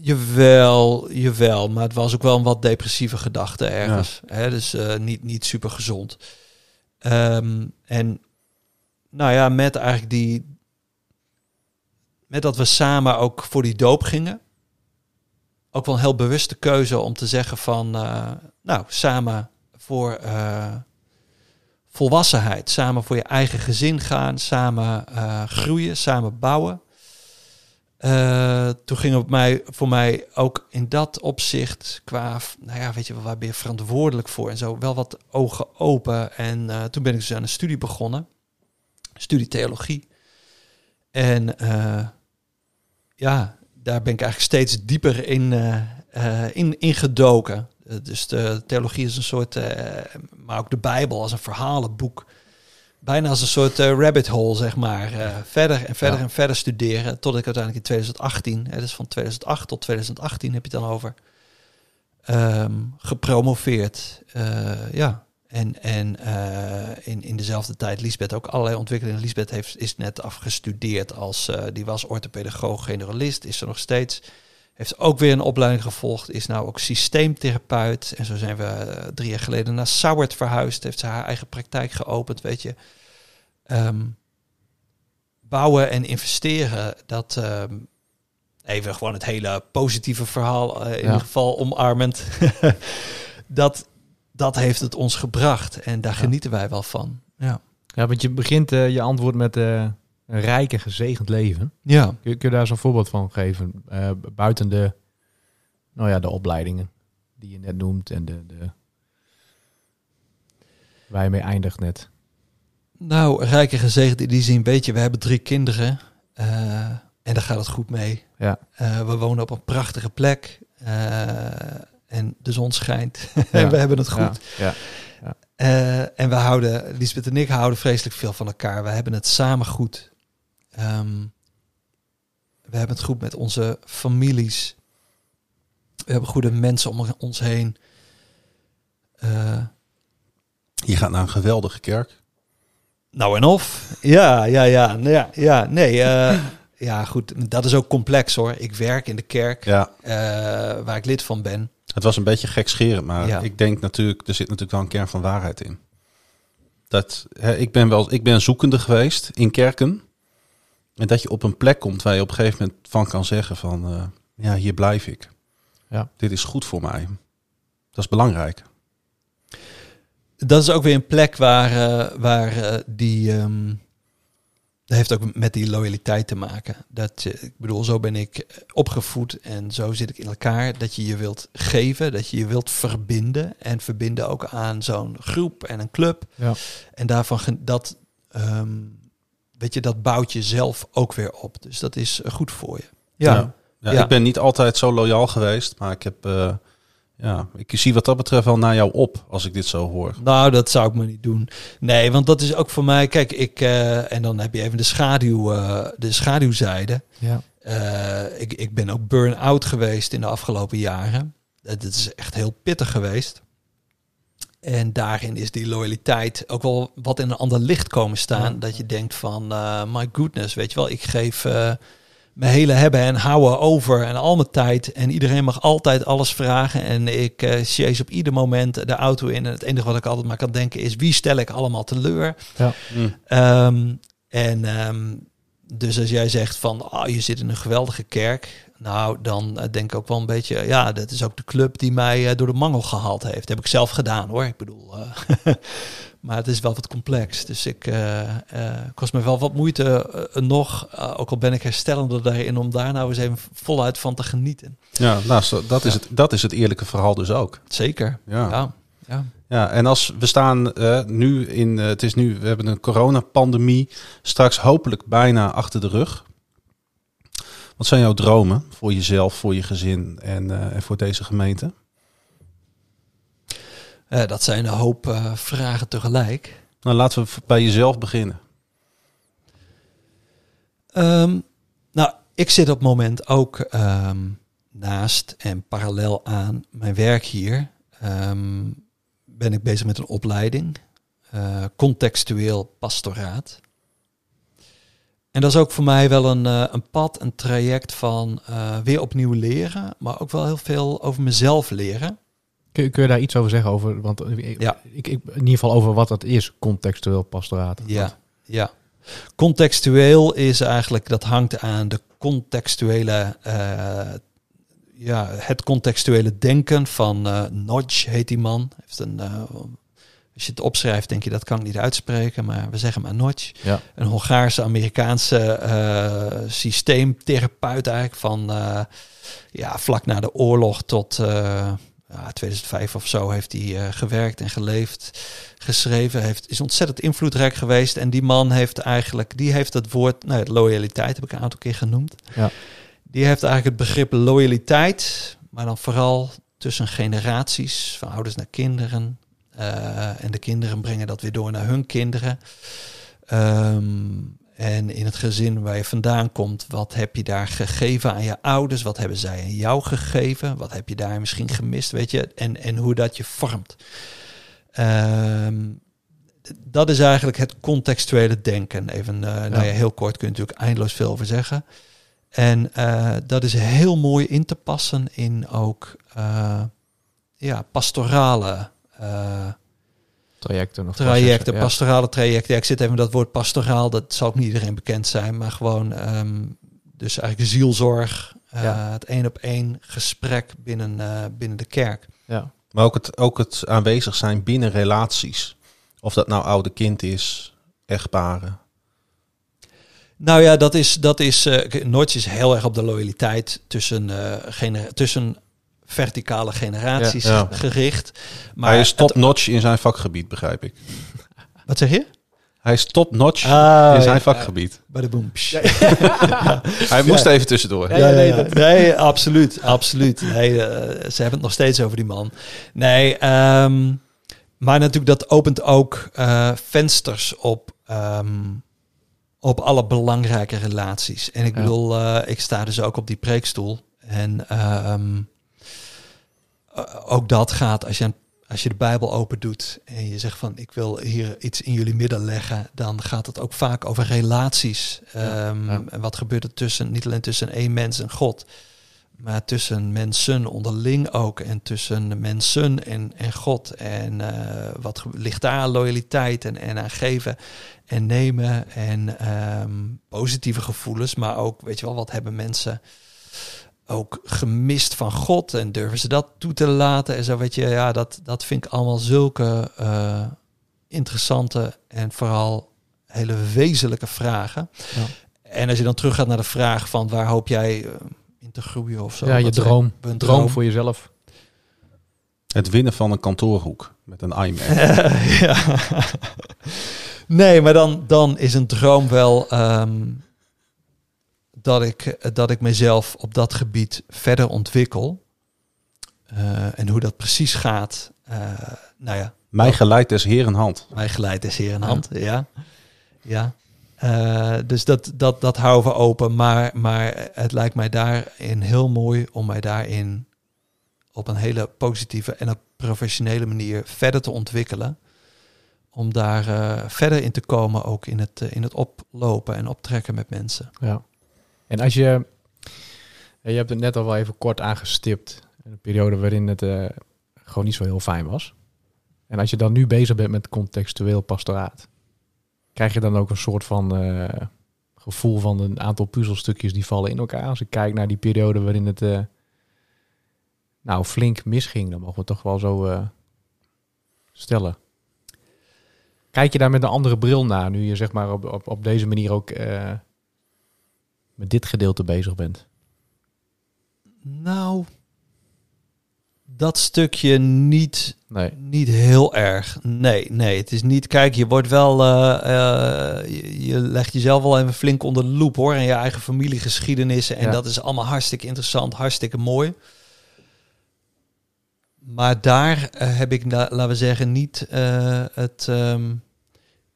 Jawel, jawel. Maar het was ook wel een wat depressieve gedachte ergens. Hè? Dus niet, niet super gezond. Ehm, en nou ja, met eigenlijk die... Met dat we samen ook voor die doop gingen. Ook wel een heel bewuste keuze om te zeggen van... eh, nou, samen voor eh, volwassenheid. Samen voor je eigen gezin gaan. Samen eh, groeien. Samen bouwen. Toen ging het mij, voor mij ook in dat opzicht qua, nou ja, weet je wel, waar ben je verantwoordelijk voor en zo, wel wat ogen open. En toen ben ik dus aan een studie begonnen, studie theologie. En ja, daar ben ik eigenlijk steeds dieper in, eh, eh, in, in gedoken. Eh, dus de theologie is een soort, maar ook de Bijbel als een verhalenboek. Bijna als een soort rabbit hole, zeg maar. Verder en verder Ja. en verder studeren. Tot ik uiteindelijk in 2018, hè, dus van 2008 tot 2018 heb je het dan over, ehm, gepromoveerd. Ja. En, en eh, in, in dezelfde tijd Lisbeth ook allerlei ontwikkelingen. Lisbeth heeft, is net afgestudeerd als, eh, die was orthopedagoog, generalist, is er nog steeds. Heeft ook weer een opleiding gevolgd, is nou ook systeemtherapeut. En zo zijn we eh, drie jaar geleden naar Sauert verhuisd. Heeft ze haar eigen praktijk geopend, weet je. Ehm, bouwen en investeren, dat... ehm, even gewoon het hele positieve verhaal, in Ja. ieder geval omarmend. dat, dat heeft het ons gebracht. En daar genieten wij wel van. Ja. Ja, want je begint eh, je antwoord met eh, een rijk en gezegend leven. Ja. Kun je, kun je daar zo'n voorbeeld van geven? Eh, buiten de, nou ja, de opleidingen die je net noemt en de, de waar je mee eindigt net. Nou, rijk en gezegend in die zin, weet je, we hebben drie kinderen. en daar gaat het goed mee. Ja. We wonen op een prachtige plek. En de zon schijnt. Ja. en we hebben het goed. Ja, Eh, en we houden, Lisbeth en ik houden vreselijk veel van elkaar. We hebben het samen goed. Ehm, we hebben het goed met onze families. We hebben goede mensen om ons heen. Eh, Je gaat naar een geweldige kerk. nou en of. Ja, ja, ja. Nou ja, ja nee. eh, ja, goed. Dat is ook complex hoor. Ik werk in de kerk Ja, eh, waar ik lid van ben. Het was een beetje gekscherend, maar Ja. ik denk natuurlijk, er zit natuurlijk wel een kern van waarheid in. Dat, hè, ik ben wel, ik ben zoekende geweest in kerken. En dat je op een plek komt waar je op een gegeven moment van kan zeggen van, eh, ja, hier blijf ik. Ja. Dit is goed voor mij. Dat is belangrijk. Dat is ook weer een plek waar, eh, waar eh, die. ehm, dat heeft ook met die loyaliteit te maken. Dat, je- ik bedoel, zo ben ik opgevoed en zo zit ik in elkaar. Dat je je wilt geven, dat je je wilt verbinden. En verbinden ook aan zo'n groep en een club. Ja. En daarvan, gen- dat, ehm, weet je, dat bouwt je zelf ook weer op. Dus dat is goed voor je. Ja, Ja. Ja, Ja. Ik ben niet altijd zo loyaal geweest, maar ik heb, eh, ja, ik zie wat dat betreft wel naar jou op als ik dit zo hoor. Nou, dat zou ik maar niet doen. Nee, want dat is ook voor mij. Kijk, ik eh, en dan heb je even de schaduw, eh, de schaduwzijde. ja. Eh, ik, ik ben ook burn-out geweest in de afgelopen jaren. Het is echt heel pittig geweest. En daarin is die loyaliteit ook wel wat in een ander licht komen staan. Ja. Dat je denkt van, eh, my goodness, weet je wel, ik geef eh, mijn hele hebben en houden over en al mijn tijd. En iedereen mag altijd alles vragen. En ik eh chase op ieder moment de auto in. En het enige wat ik altijd maar kan denken is, wie stel ik allemaal teleur? Hm. Ehm, en ehm, dus als jij zegt van, oh, je zit in een geweldige kerk. Nou, dan eh, denk ik ook wel een beetje, ja, dat is ook de club die mij eh, door de mangel gehaald heeft. Dat heb ik zelf gedaan hoor. Ik bedoel, eh, maar het is wel wat complex. Dus ik eh, eh, kost me wel wat moeite eh, nog, ook al ben ik herstellender daarin, om daar nou eens even voluit van te genieten. Ja, nou, dat, is Ja. het, dat is het eerlijke verhaal dus ook. Zeker. Ja. Ja. ja. Ja, en als we staan nu in, het is nu, we hebben een coronapandemie, straks hopelijk bijna achter de rug. Wat zijn jouw dromen voor jezelf, voor je gezin en, en voor deze gemeente? Eh, dat zijn een hoop eh, vragen tegelijk. Nou, laten we bij jezelf beginnen. Ehm, nou, ik zit op het moment ook ehm, naast en parallel aan mijn werk hier. ehm, ben ik bezig met een opleiding. eh, contextueel pastoraat. En dat is ook voor mij wel een, een pad, een traject van weer opnieuw leren, maar ook wel heel veel over mezelf leren. Kun, je- kun je daar iets over zeggen? Over, want eh, Ja. ik, ik, in ieder geval over wat dat is, contextueel pastoraat. Ja, ja. Contextueel is eigenlijk, dat hangt aan de contextuele, eh, ja, het contextuele denken van Nodge heet die man. Heeft een, als je het opschrijft, denk je dat kan ik niet uitspreken, maar we zeggen maar. Ja. Een Hongaarse, Amerikaanse systeemtherapeut eigenlijk van ja, vlak na de oorlog tot eh, ja, 2005 of zo heeft hij eh, gewerkt en geleefd, geschreven, heeft, is ontzettend invloedrijk geweest. En die man heeft eigenlijk, die heeft het woord, nou, loyaliteit heb ik een aantal keer genoemd. Ja. Die heeft eigenlijk het begrip loyaliteit, maar dan vooral tussen generaties, van ouders naar kinderen. eh, en de kinderen brengen dat weer door naar hun kinderen. Ehm, en in het gezin waar je vandaan komt, wat heb je daar gegeven aan je ouders? Wat hebben zij aan jou gegeven? Wat heb je daar misschien gemist, weet je? En, en hoe dat je vormt. Ehm, dat is eigenlijk het contextuele denken. Even, eh, nou ja, heel kort kun je natuurlijk eindeloos veel over zeggen. En eh, dat is heel mooi in te passen in ook eh, ja, pastorale Trajecten of trajecten, ja. pastorale trajecten. Ja, ik zit even met dat woord pastoraal, dat zal ook niet iedereen bekend zijn, maar gewoon ehm, dus eigenlijk zielzorg, eh, Ja. het één op één gesprek binnen, eh, binnen de kerk. Ja. Maar ook het, ook het aanwezig zijn binnen relaties. Of dat nou oude kind is, echtparen. Nou ja, dat is, dat is eh Notch is heel erg op de loyaliteit tussen, eh genera- tussen verticale generaties Ja, ja. gericht. Maar Hij is top-notch in zijn vakgebied, begrijp ik. wat zeg je? Hij is top-notch Ah, in zijn ja. vakgebied. Bij de boom. Hij moest even tussendoor. Ja, ja, nee, nee, absoluut, absoluut. Nee, eh, ze hebben het nog steeds over die man. Nee, ehm, maar natuurlijk dat opent ook eh, vensters op, ehm, op alle belangrijke relaties. En ik Ja. bedoel, eh, ik sta dus ook op die preekstoel. En ehm, eh, ook dat gaat als je, als je de Bijbel open doet en je zegt van ik wil hier iets in jullie midden leggen, dan gaat het ook vaak over relaties. Ja, Ehm, ja. En wat gebeurt er tussen, niet alleen tussen één mens en God, maar tussen mensen onderling ook en tussen mensen en, en God. En eh, wat ligt daar aan loyaliteit en, en aan geven en nemen en ehm, positieve gevoelens, maar ook, weet je wel, wat hebben mensen ook gemist van God en durven ze dat toe te laten en zo, weet je, ja, dat, dat vind ik allemaal zulke eh, interessante en vooral hele wezenlijke vragen. Ja. En als je dan teruggaat naar de vraag van waar hoop jij eh, in te groeien of zo. Ja, je wat- droom. een Droom voor jezelf. Het winnen van een kantoorhoek met een iMac. ja. Nee, maar dan, dan is een droom wel ehm, dat, ik, dat ik mezelf op dat gebied verder ontwikkel. Eh, en hoe dat precies gaat, eh, nou ja, Mij geleid des Heeren hand. mij geleid is hier in hand. Ja, ja. Eh, dus dat, dat, dat houden we open. Maar, maar het lijkt mij daarin heel mooi om mij daarin op een hele positieve en op professionele manier verder te ontwikkelen. Om daar eh, verder in te komen, ook in het, in het oplopen en optrekken met mensen. Ja. En als je... Je hebt het net al wel even kort aangestipt. Een periode waarin het eh, gewoon niet zo heel fijn was. En als je dan nu bezig bent met contextueel pastoraat... krijg je dan ook een soort van eh, gevoel van een aantal puzzelstukjes die vallen in elkaar. Als ik kijk naar die periode waarin het eh, nou flink misging, dan mogen we toch wel zo stellen. Kijk je daar met een andere bril naar, nu je zeg maar op, op, op deze manier ook met dit gedeelte bezig bent? Nou, dat stukje niet Nee. Niet heel erg. Nee, nee. Het is niet. Kijk, je wordt wel. eh, eh, je, je legt jezelf wel even flink onder de loep hoor. En je eigen familiegeschiedenissen. En Ja. dat is allemaal hartstikke interessant, hartstikke mooi. Maar daar eh, heb ik, laten we zeggen, niet het, ehm,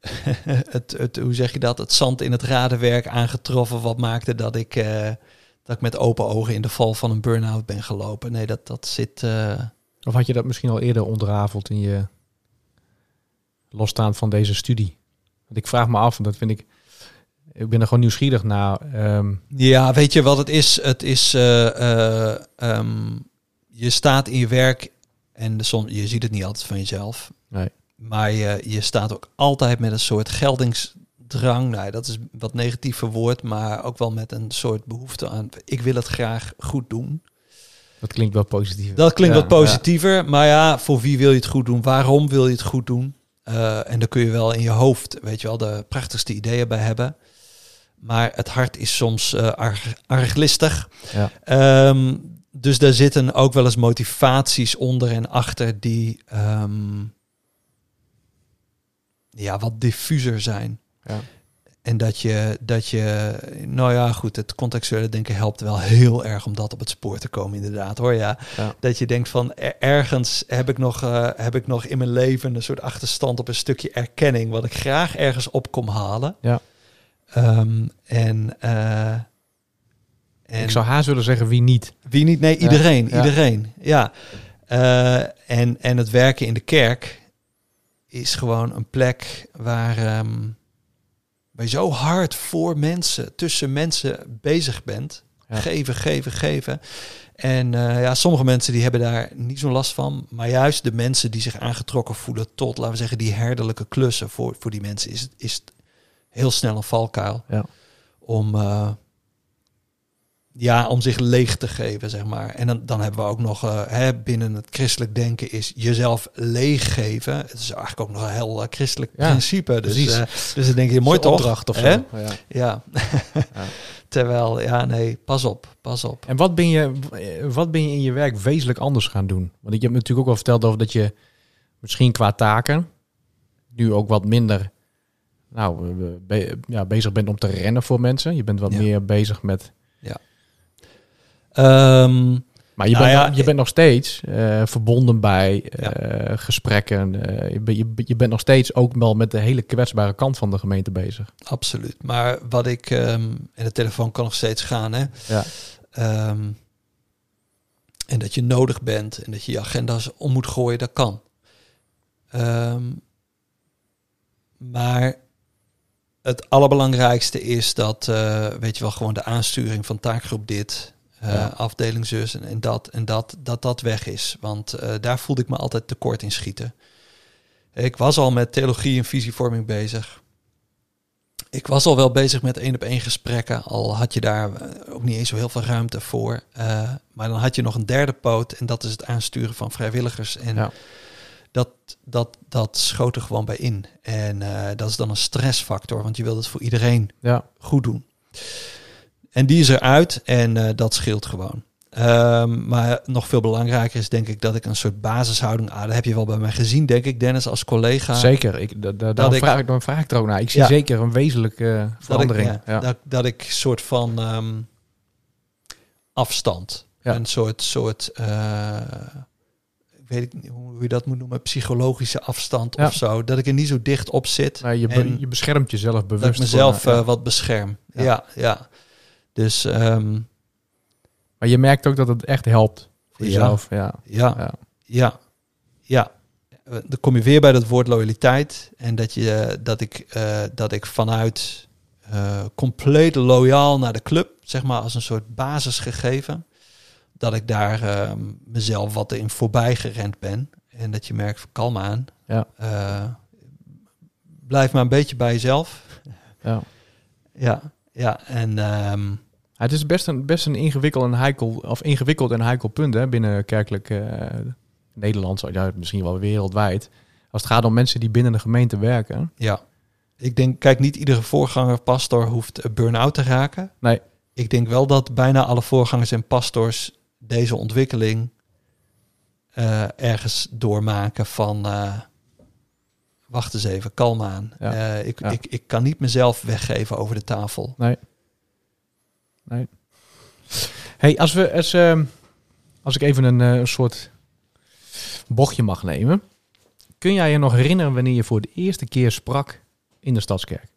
het, het. Hoe zeg je dat? Het zand in het radenwerk aangetroffen. Wat maakte dat ik. eh, dat ik met open ogen in de val van een burn-out ben gelopen. Nee, dat, dat zit. eh, Of had je dat misschien al eerder ontrafeld in je losstaand van deze studie? Want ik vraag me af, en dat vind ik... Ik ben er gewoon nieuwsgierig naar. ehm, Ja, weet je wat het is? Het is, eh, eh, ehm, je staat in je werk en de som, je ziet het niet altijd van jezelf. Nee. Maar je, je staat ook altijd met een soort geldingsdrang. Nou, dat is wat negatief verwoord, maar ook wel met een soort behoefte aan. Ik wil het graag goed doen. dat klinkt wel positief. Dat klinkt Ja, wat positiever, maar ja, voor wie wil je het goed doen? Waarom wil je het goed doen? Eh, en daar kun je wel in je hoofd, weet je wel, de prachtigste ideeën bij hebben. Maar het hart is soms eh arg, arglistig. Ja. Ehm, dus daar zitten ook wel eens motivaties onder en achter die ehm, ja, wat diffuser zijn. Ja. En dat je, dat je, nou ja, goed, het contextuele denken helpt wel heel erg om dat op het spoor te komen, inderdaad hoor. Ja. Ja. Dat je denkt van er- ergens heb ik, nog, eh, heb ik nog in mijn leven een soort achterstand op een stukje erkenning, wat ik graag ergens op kom halen. Ja. Ehm, en, eh, en Ik zou haast willen zeggen wie niet. wie niet? Nee, iedereen. ja. Iedereen. Ja. Eh, en, en het werken in de kerk is gewoon een plek waar, waar je zo hard voor mensen, tussen mensen bezig bent. Ja. Geven, geven, geven. En eh, ja, sommige mensen die hebben daar niet zo'n last van. Maar juist de mensen die zich aangetrokken voelen tot, laten we zeggen, die herderlijke klussen voor, voor die mensen, is, het- is het heel snel een valkuil. Ja. Om, eh, ja, om zich leeg te geven, zeg maar. En dan, dan hebben we ook nog, eh, hè, binnen het christelijk denken is jezelf leeggeven. Het is eigenlijk ook nog een heel eh, christelijk Ja, principe. Dus, eh, dus dan denk je, mooi opdracht of Hè? zo. Ja. Ja. Ja. Terwijl, ja, nee, pas op, pas op. En wat ben, je, wat ben je in je werk wezenlijk anders gaan doen? Want ik heb natuurlijk ook al verteld over dat je misschien qua taken nu ook wat minder nou, be- ja, bezig bent om te rennen voor mensen. Je bent wat Ja. meer bezig met... Ehm, Maar je, Nou bent, ja, nog- je bent nog steeds eh, verbonden bij Ja. eh, gesprekken. Eh, je, je, je bent nog steeds ook wel met de hele kwetsbare kant van de gemeente bezig. absoluut. Maar wat ik, ehm, en de telefoon kan nog steeds gaan, hè. Ja. Ehm, en dat je nodig bent en dat je je agenda's om moet gooien, dat kan. Ehm, maar het allerbelangrijkste is dat, weet je wel, gewoon de aansturing van taakgroep dit, Ja. afdeling zus en, en dat en dat, dat dat weg is. Want eh, daar voelde ik me altijd tekort in schieten. Ik was al met theologie en visievorming bezig. Ik was al wel bezig met één op één gesprekken, al had je daar eh, ook niet eens zo heel veel ruimte voor. Eh, maar dan had je nog een derde poot en dat is het aansturen van vrijwilligers. En Ja. dat, dat, dat schoot er gewoon bij in. En eh, dat is dan een stressfactor, want je wilt het voor iedereen Ja, goed doen. En die is eruit en eh, dat scheelt gewoon. Ehm, maar nog veel belangrijker is denk ik dat ik een soort basishouding... Ah, dat heb je wel bij mij gezien, denk ik, Dennis, als collega. zeker. Ik, da, da, daarom ik- vraag ik, dan vraag ik er ook naar. Ik zie Ja. zeker een wezenlijke eh, dat ik, verandering. ja, ja. Dat, dat ik soort van ehm, afstand, een soort, soort eh, weet ik niet hoe je dat moet noemen, psychologische afstand Ja. of zo. Dat ik er niet zo dicht op zit. Nou, je, be- en je beschermt jezelf bewust. dat ik mezelf ja. wat bescherm. Ja. Ja, ja. Dus ehm, Maar je merkt ook dat het echt helpt voor Ja. jezelf. Ja. ja, Ja. Ja, ja. Eh, Dan kom je weer bij dat woord loyaliteit. En dat, je, dat, ik, eh, dat ik vanuit eh, compleet loyaal naar de club, zeg maar als een soort basisgegeven, dat ik daar eh, mezelf wat in voorbij gerend ben. En dat je merkt, kalm aan. Ja. Blijf maar een beetje bij jezelf. Ja. Ja, ja. En ehm, Ja, Het is best een, best een ingewikkeld en heikel, of ingewikkeld en heikel punt hè, binnen kerkelijk eh, Nederland, ja, misschien wel wereldwijd. Als het gaat om mensen die binnen de gemeente werken. ja, ik denk, kijk, niet iedere voorganger, pastor hoeft burn-out te raken. Nee, ik denk wel dat bijna alle voorgangers en pastors deze ontwikkeling eh, ergens doormaken van eh, wacht eens even, kalm aan. Ja. Eh, ik, Ja. ik, ik kan niet mezelf weggeven over de tafel. nee. Nee. Hey, als we als, ehm, als ik even een, een soort bochtje mag nemen. Kun jij je nog herinneren wanneer je voor de eerste keer sprak in de Stadskerk?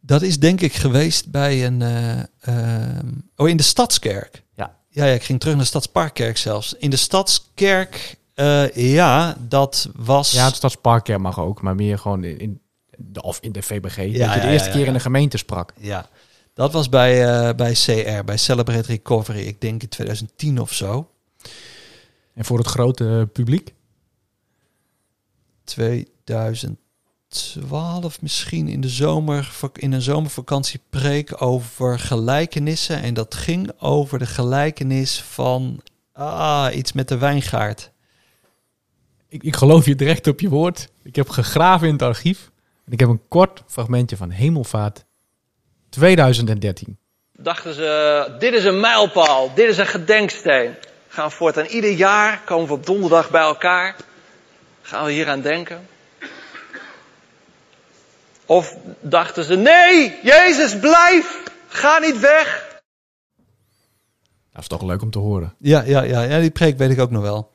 Dat is denk ik geweest bij een... eh, ehm, oh, in de Stadskerk. Ja. ja. Ja, ik ging terug naar de Stadsparkkerk zelfs. In de Stadskerk Eh, ja, dat was... Ja, het stadsparker mag ook, maar meer gewoon in, de, of in de VBG. dat je de ja, eerste keer in de gemeente sprak. Ja, dat was bij, eh, bij CR, bij Celebrate Recovery. Ik denk in 2010 of zo. En voor het grote publiek? 2012 misschien in de zomer, in een zomervakantie preek over gelijkenissen. En dat ging over de gelijkenis van ah, iets met de wijngaard. Ik, ik geloof je direct op je woord. Ik heb gegraven in het archief. En ik heb een kort fragmentje van Hemelvaart 2013. dachten ze, dit is een mijlpaal, dit is een gedenksteen. Gaan we voortaan ieder jaar, komen we op donderdag bij elkaar. Gaan we hier aan denken? Of dachten ze, nee, Jezus, blijf, ga niet weg. Dat is toch leuk om te horen. Ja, ja, ja, ja, die preek weet ik ook nog wel.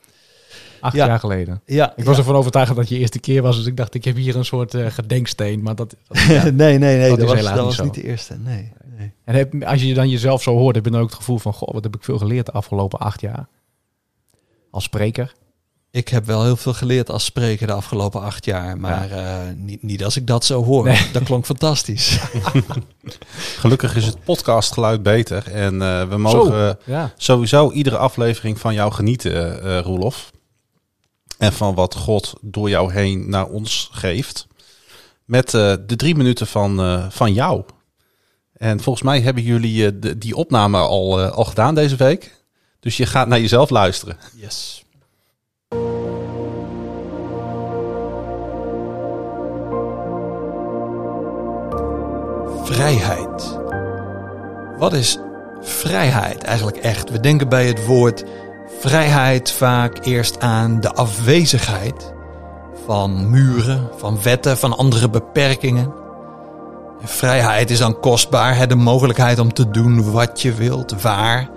Acht Ja. jaar geleden. Ja, Ik was ja. ervan overtuigd dat je eerste keer was. Dus ik dacht, ik heb hier een soort eh, gedenksteen. Maar dat, dat- nee, nee, nee, Dat dat, is was, helaas dat niet was zo. niet de eerste. Nee, nee. En heb, als je dan jezelf zo hoort, heb je dan ook het gevoel van... Goh, wat heb ik veel geleerd de afgelopen acht jaar. Als spreker. Ik heb wel heel veel geleerd als spreker de afgelopen acht jaar. Maar eh, niet, niet als ik dat zo hoor. Nee. Dat klonk fantastisch. Gelukkig is het podcastgeluid beter. En eh, we mogen Zo, ja. sowieso iedere aflevering van jou genieten, eh Roelof. En van wat God door jou heen naar ons geeft. Met eh, de drie minuten van, eh, van jou. En volgens mij hebben jullie eh, die opname al, al gedaan deze week. Dus je gaat naar jezelf luisteren. Yes. Vrijheid. Wat is vrijheid eigenlijk echt? We denken bij het woord vrijheid vaak eerst aan de afwezigheid van muren, van wetten, van andere beperkingen. En vrijheid is dan kostbaar, hè, de mogelijkheid om te doen wat je wilt, waar,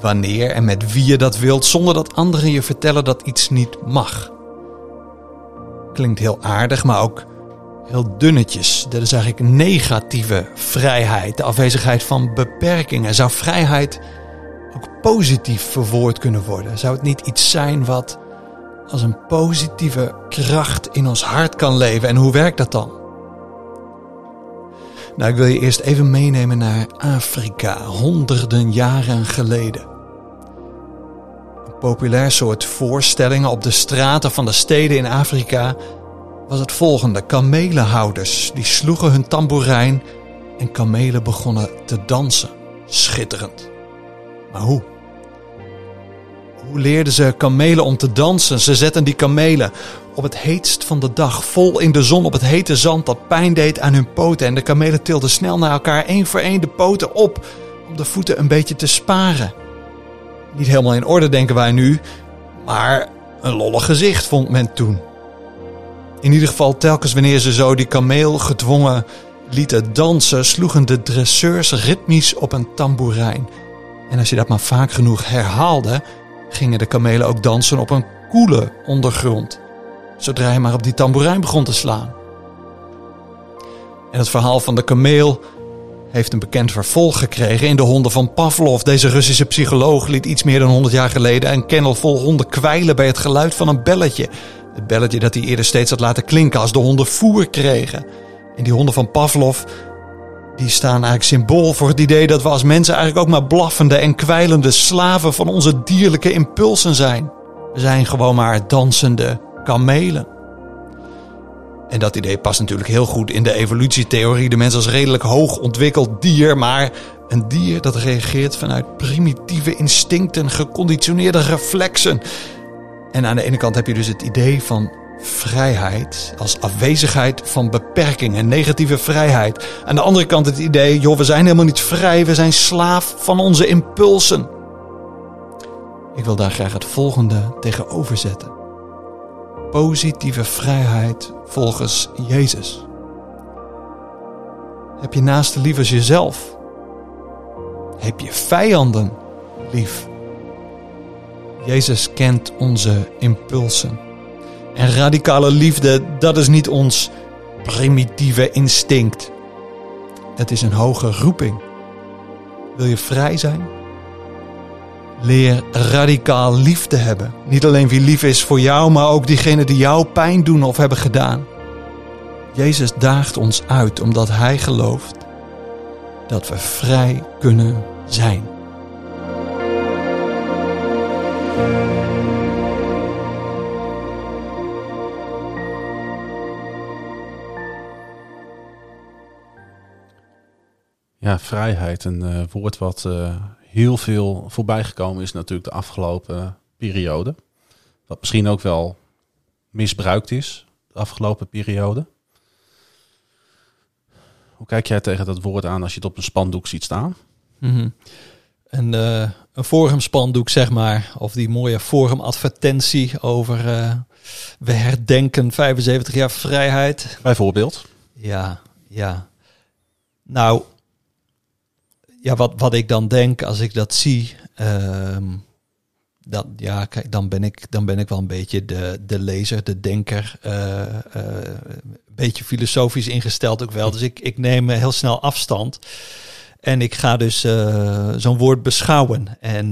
wanneer en met wie je dat wilt, zonder dat anderen je vertellen dat iets niet mag. Klinkt heel aardig, maar ook heel dunnetjes. Dat is eigenlijk negatieve vrijheid, de afwezigheid van beperkingen. Zou vrijheid ook positief verwoord kunnen worden? Zou het niet iets zijn wat als een positieve kracht in ons hart kan leven? En hoe werkt dat dan? Nou, ik wil je eerst even meenemen naar Afrika, honderden jaren geleden. Een populair soort voorstellingen op de straten van de steden in Afrika was het volgende. Kamelenhouders die sloegen hun tamboerijn en kamelen begonnen te dansen. Schitterend. Maar hoe? Hoe leerden ze kamelen om te dansen? Ze zetten die kamelen op het heetst van de dag, vol in de zon op het hete zand dat pijn deed aan hun poten. En de kamelen tilden snel naar elkaar één voor één de poten op om de voeten een beetje te sparen. Niet helemaal in orde denken wij nu, maar een lollig gezicht vond men toen. In ieder geval telkens wanneer ze zo die kameel gedwongen lieten dansen, sloegen de dresseurs ritmisch op een tamboerijn. En als je dat maar vaak genoeg herhaalde, gingen de kamelen ook dansen op een koele ondergrond. Zodra hij maar op die tamboerijn begon te slaan. En het verhaal van de kameel heeft een bekend vervolg gekregen in de honden van Pavlov. Deze Russische psycholoog liet iets meer dan 100 jaar geleden een kennel vol honden kwijlen bij het geluid van een belletje. Het belletje dat hij eerder steeds had laten klinken als de honden voer kregen. En die honden van Pavlov, die staan eigenlijk symbool voor het idee dat we als mensen eigenlijk ook maar blaffende en kwijlende slaven van onze dierlijke impulsen zijn. We zijn gewoon maar dansende kamelen. En dat idee past natuurlijk heel goed in de evolutietheorie. De mens als redelijk hoog ontwikkeld dier, maar een dier dat reageert vanuit primitieve instincten, geconditioneerde reflexen. En aan de ene kant heb je dus het idee van vrijheid als afwezigheid van beperkingen, negatieve vrijheid. Aan de andere kant het idee, joh, we zijn helemaal niet vrij, we zijn slaaf van onze impulsen. Ik wil daar graag het volgende tegenover zetten. Positieve vrijheid volgens Jezus. Heb je naaste lief als jezelf? Heb je vijanden lief? Jezus kent onze impulsen. En radicale liefde, dat is niet ons primitieve instinct. Het is een hoge roeping. Wil je vrij zijn? Leer radicaal lief te hebben. Niet alleen wie lief is voor jou, maar ook diegenen die jou pijn doen of hebben gedaan. Jezus daagt ons uit omdat Hij gelooft dat we vrij kunnen zijn. Ja, vrijheid. Een eh, woord wat eh, heel veel voorbijgekomen is natuurlijk de afgelopen periode. Wat misschien ook wel misbruikt is de afgelopen periode. Hoe kijk jij tegen dat woord aan als je het op een spandoek ziet staan? Mhm. En eh, een forumspandoek, zeg maar. Of die mooie forumadvertentie over eh, we herdenken 75 jaar vrijheid. Bijvoorbeeld. Ja, ja. Nou, ja, wat, wat ik dan denk als ik dat zie, ehm, dat, ja, kijk, dan ben ik, dan ben ik wel een beetje de, de lezer, de denker, eh, eh, een beetje filosofisch ingesteld ook wel. Dus ik, ik neem heel snel afstand. En ik ga dus eh, zo'n woord beschouwen. En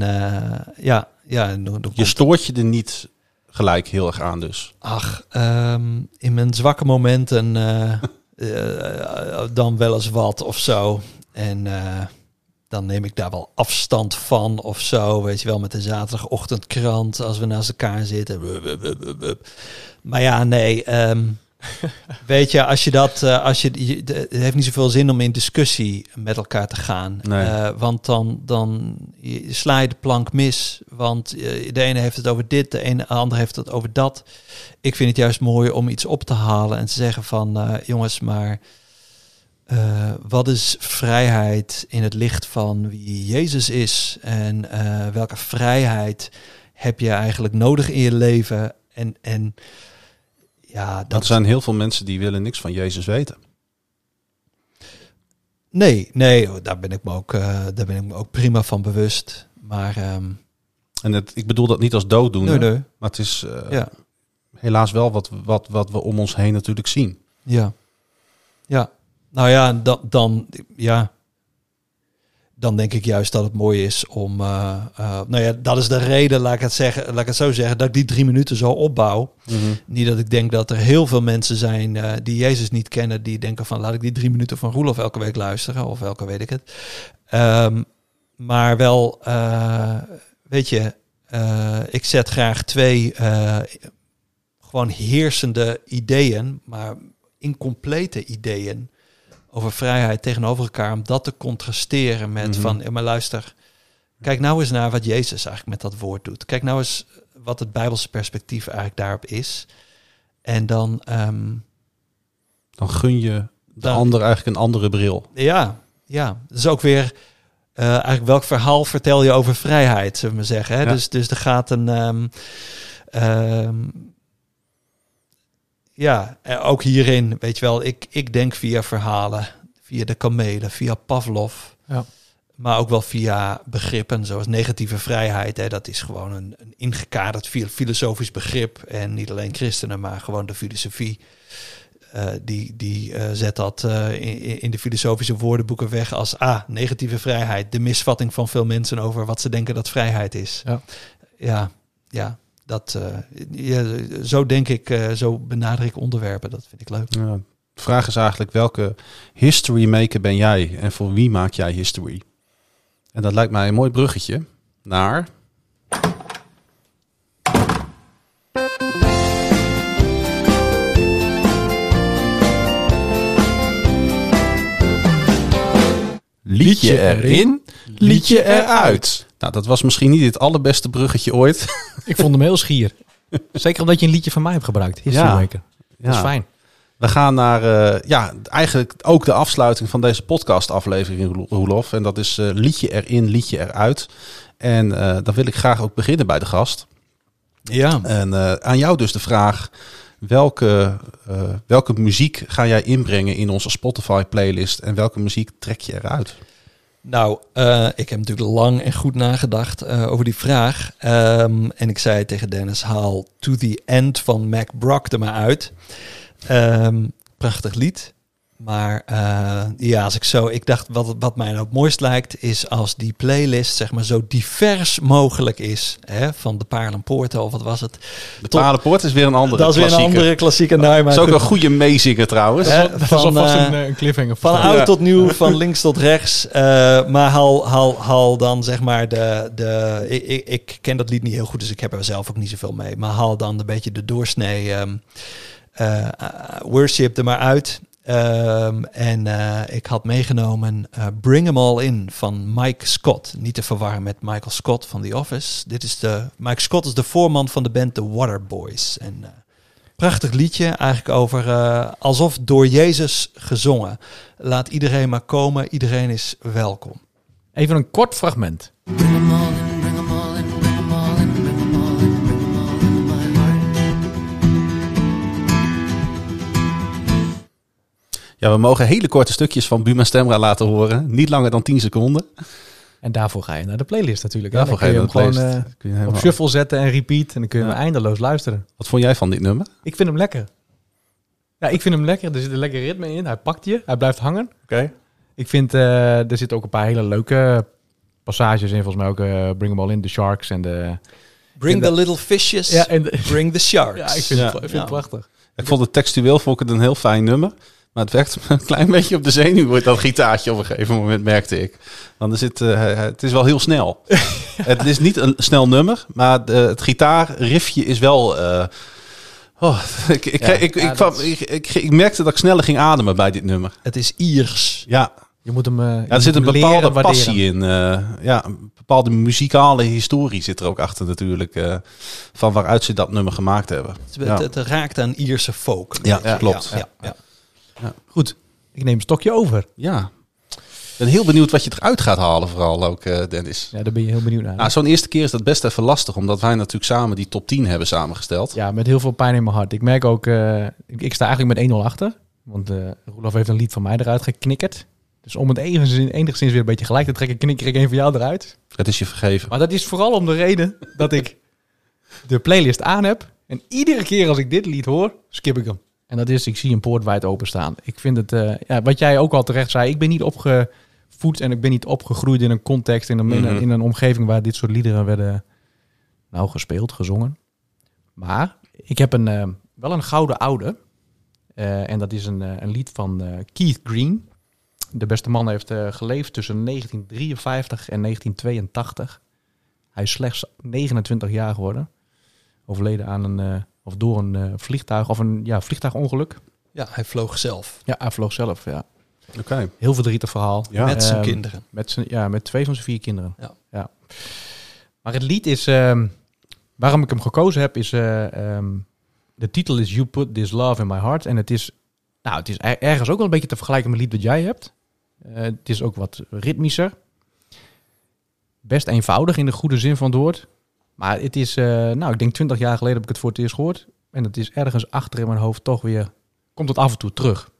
ja, ja. en dan- dan Je stoort je er niet gelijk heel erg aan dus. Ach, ehm, in mijn zwakke momenten eh, eh, dan wel eens wat of zo. En eh, dan neem ik daar wel afstand van of zo. Weet je wel, met de zaterdagochtendkrant als we naast elkaar zitten. Maar ja, nee. ehm, weet je, als je dat, eh, als je, het heeft niet zoveel zin om in discussie met elkaar te gaan. Nee. Eh, want dan, dan je- sla je de plank mis. Want eh, de ene heeft het over dit, de ene de andere heeft het over dat. Ik vind het juist mooi om iets op te halen en te zeggen van jongens, maar eh, wat is vrijheid in het licht van wie Jezus is? En eh, welke vrijheid heb je eigenlijk nodig in je leven? En, en ja, dat Er zijn heel veel mensen die willen niks van Jezus weten. Nee, nee, daar ben ik me ook, eh, daar ben ik me ook prima van bewust. Maar ehm, En het, ik bedoel dat niet als dooddoener, nee, nee. maar het is Ja, helaas wel wat, wat, wat we om ons heen natuurlijk zien. ja, ja. Nou ja, dan, dan, ja, dan denk ik juist dat het mooi is om, eh, eh, nou ja, dat is de reden, laat ik het zeggen, laat ik het zo zeggen, dat ik die drie minuten zo opbouw. Niet dat ik denk dat er heel veel mensen zijn eh, die Jezus niet kennen, die denken van laat ik die drie minuten van Roelof elke week luisteren of elke weet ik het. Ehm, maar wel, weet je, ik zet graag twee gewoon heersende ideeën, maar incomplete ideeën over vrijheid tegenover elkaar, om dat te contrasteren met Mhm. van, ja, maar luister, kijk nou eens naar wat Jezus eigenlijk met dat woord doet. Kijk nou eens wat het Bijbelse perspectief eigenlijk daarop is. En dan, ehm, Dan gun je de Dan- ander eigenlijk een andere bril. ja, ja, dus ook weer eh, eigenlijk welk verhaal vertel je over vrijheid, zullen we maar zeggen. Hè? Ja. Dus, dus er gaat een, ehm, ehm, ja, eh, ook hierin, weet je wel, ik, ik denk via verhalen, via de kamelen, via Pavlov. Ja. Maar ook wel via begrippen zoals negatieve vrijheid. Hè, dat is gewoon een, een ingekaderd fi- filosofisch begrip. En niet alleen christenen, maar gewoon de filosofie. eh, die die eh, zet dat in, in de filosofische woordenboeken weg als ah, negatieve vrijheid. De misvatting van veel mensen over wat ze denken dat vrijheid is. Ja. ja, ja, dat, eh, ja, zo denk ik, eh, zo benader ik onderwerpen. Dat vind ik leuk. Ja, de vraag is eigenlijk welke history maker ben jij en voor wie maak jij history? En dat lijkt mij een mooi bruggetje naar... Liedje erin, liedje eruit. Nou, dat was misschien niet het allerbeste bruggetje ooit. Ik vond hem heel schier. Zeker omdat je een liedje van mij hebt gebruikt. History Ja. Maker. Dat is Ja. fijn. We gaan naar, eh, ja, eigenlijk ook de afsluiting van deze podcast-aflevering, Roel- Roelof. En dat is eh, liedje erin, liedje eruit. En eh, dan wil ik graag ook beginnen bij de gast. Ja, En aan jou dus de vraag, welke, welke muziek ga jij inbrengen in onze Spotify-playlist en welke muziek trek je eruit? Nou, eh, ik heb natuurlijk lang en goed nagedacht eh, over die vraag. Ehm, en ik zei tegen Dennis, haal To The End van Mac Brock er maar uit. Ehm, prachtig lied. Maar eh, ja, als ik zo, ik dacht, wat, wat mij nou het mooist lijkt, is als die playlist zeg maar zo divers mogelijk is. Hè, van de Paarlenpoorten of wat was het? De Palenpoort is weer een andere dat is weer een andere klassieke naai, maar Dat is ook een goede meezinger trouwens. Hè, Dat is van, eh, een, eh, een cliffhanger. Van oud Ja. tot nieuw, van links tot rechts. Eh, maar haal, haal, haal dan zeg maar de... de ik, ik, ik ken dat lied niet heel goed, dus ik heb er zelf ook niet zoveel mee. Maar haal dan een beetje de doorsnee ehm, eh, eh, worship er maar uit. Ehm, en eh, ik had meegenomen eh, Bring 'em All In van Mike Scott. Niet te verwarren met Michael Scott van The Office. Dit is de, Mike Scott is de voorman van de band The Waterboys. En eh, prachtig liedje, eigenlijk over eh, alsof door Jezus gezongen. Laat iedereen maar komen, iedereen is welkom. Even een kort fragment. Bring 'em all in, Ja, we mogen hele korte stukjes van Buma Stemra laten horen. Niet langer dan 10 seconden. En daarvoor ga je naar de playlist natuurlijk. hè. Daarvoor ga je hem de gewoon playlist. eh, op shuffle zetten en repeat. En dan kun je Ja. hem eindeloos luisteren. Wat vond jij van dit nummer? Ik vind hem lekker. Ja, ik vind hem lekker. Er zit een lekker ritme in. Hij pakt je. Hij blijft hangen. Oké. Ik vind, eh, er zitten ook een paar hele leuke passages in. Volgens mij ook eh, Bring 'em All In, The Sharks en de... Bring the little fishes, Ja, en de- bring the sharks. ja ik vind, Ja. het, ik vind Ja. het prachtig. Ik vond het textueel vond ik het een heel fijn nummer. Maar het werkt me een klein beetje op de zenuw, dat gitaartje op een gegeven moment, merkte ik. Want er zit, eh, het is wel heel snel. Het is niet een snel nummer, maar de, het gitaarriffje is wel... eh, oh, ik, ik, Ja, ik, ik, ja, merkte dat ik sneller ging ademen bij dit nummer. Het is Iers. Ja, Je moet hem, je ja er zit een bepaalde leren waarderen. passie in. eh, ja, een bepaalde muzikale historie zit er ook achter natuurlijk. eh, van waaruit ze dat nummer gemaakt hebben. Het, Ja. het, het raakt aan Ierse folk. Ja, klopt. Ja, ja. Goed, ik neem een stokje over. Ja. Ik ben heel benieuwd wat je eruit gaat halen, vooral ook, eh, Dennis. Ja, daar ben je heel benieuwd naar. Nou, zo'n eerste keer is dat best even lastig, omdat wij natuurlijk samen die top 10 hebben samengesteld. Ja, met heel veel pijn in mijn hart. Ik merk ook, eh, ik, ik sta eigenlijk met 1-0 achter. Want eh Roelof heeft een lied van mij eruit geknikkerd. Dus om het enigszins, enigszins weer een beetje gelijk te trekken, knikker ik een van jou eruit. Het is je vergeven. Maar dat is vooral om de reden dat ik de playlist aan heb. En iedere keer als ik dit lied hoor, skip ik hem. En dat is, ik zie een poort wijd openstaan. Ik vind het, eh, ja, wat jij ook al terecht zei, ik ben niet opgevoed en ik ben niet opgegroeid in een context, in een, in een, Mhm. in een omgeving waar dit soort liederen werden nou, gespeeld, gezongen. Maar ik heb een, eh, wel een gouden oude. Eh, en dat is een, een lied van Keith Green. De beste man heeft geleefd tussen 1953 en 1982. Hij is slechts 29 jaar geworden. Overleden aan een, of door een eh, vliegtuig, of een ja, vliegtuigongeluk. Ja, hij vloog zelf. Ja, hij vloog zelf, ja. Oké. Heel verdrietig verhaal. Ja. met zijn Ehm, kinderen. Met, zijn, ja, met twee van zijn vier kinderen. Ja. Maar het lied is... ehm, waarom ik hem gekozen heb is... eh, ehm, de titel is You Put This Love in My Heart. En het is, nou, het is er- ergens ook wel een beetje te vergelijken met het lied dat jij hebt. Eh, het is ook wat ritmischer. Best eenvoudig in de goede zin van het woord. Maar het is... eh, nou, ik denk 20 jaar geleden heb ik het voor het eerst gehoord. En het is ergens achter in mijn hoofd toch weer... Komt het af en toe terug.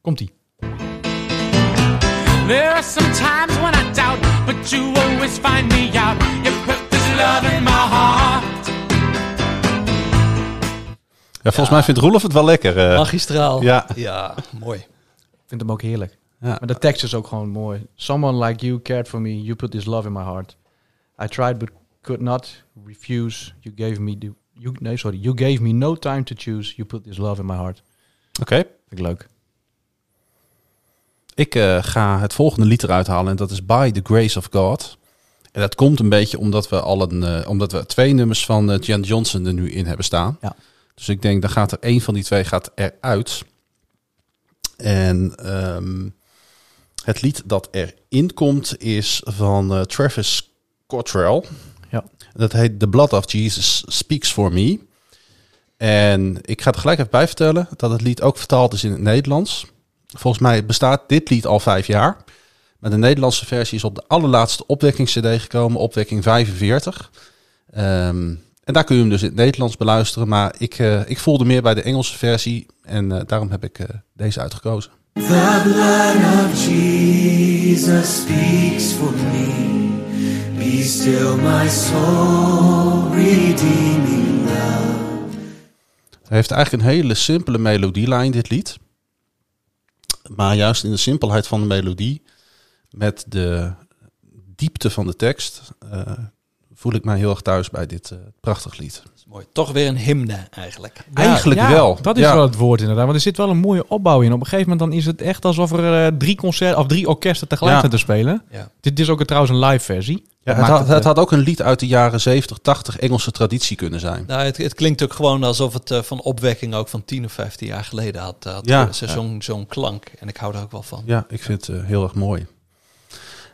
Komt-ie. There are some times when I doubt, but you always find me out. You put this love in my heart. Ja, volgens mij vindt Roelof het wel lekker. eh. Magistraal. ja. ja, mooi. Ik vind hem ook heerlijk. Ja. Maar de tekst is ook gewoon mooi. Someone like you cared for me. You put this love in my heart. I tried but could not refuse. You gave me the... You, nee, sorry. You gave me no time to choose. You put this love in my heart. Oké. Vind ik leuk. Ik eh, ga het volgende lied eruit halen en dat is By the Grace of God. En dat komt een beetje omdat we al een, eh, omdat we twee nummers van eh, Jan Johnson er nu in hebben staan. Ja. Dus ik denk, dan gaat er één van die twee gaat eruit. En ehm, het lied dat erin komt is van Travis Cottrell. Ja. Dat heet The Blood of Jesus Speaks for Me. En ik ga er gelijk even bij vertellen dat het lied ook vertaald is in het Nederlands. Volgens mij bestaat dit lied al vijf jaar. Maar de Nederlandse versie is op de allerlaatste opwekking-cd gekomen, opwekking 45. Ehm, en daar kun je hem dus in het Nederlands beluisteren. Maar ik, eh, ik voelde meer bij de Engelse versie en eh, daarom heb ik eh, deze uitgekozen. The blood of Jesus speaks for me. Be still, my soul, redeeming love. Hij heeft eigenlijk een hele simpele melodielijn, dit lied. Maar juist in de simpelheid van de melodie, met de diepte van de tekst, eh, voel ik mij heel erg thuis bij dit eh, prachtig lied. Mooi. Toch weer een hymne eigenlijk. Eigenlijk ja, wel. Dat is Ja. wel het woord inderdaad. Want er zit wel een mooie opbouw in. Op een gegeven moment dan is het echt alsof er eh, drie concerten of drie orkesten tegelijk te spelen. Ja. Dit is ook een- trouwens een live versie. Het, had, het, het eh, had ook een lied uit de jaren 70, 80 Engelse traditie kunnen zijn. Nou, het, het klinkt ook gewoon alsof het eh, van opwekking ook van 10 of 15 jaar geleden had. had Ja. zo'n zo'n klank. En ik hou daar ook wel van. Ja, ik vind het eh, heel erg mooi.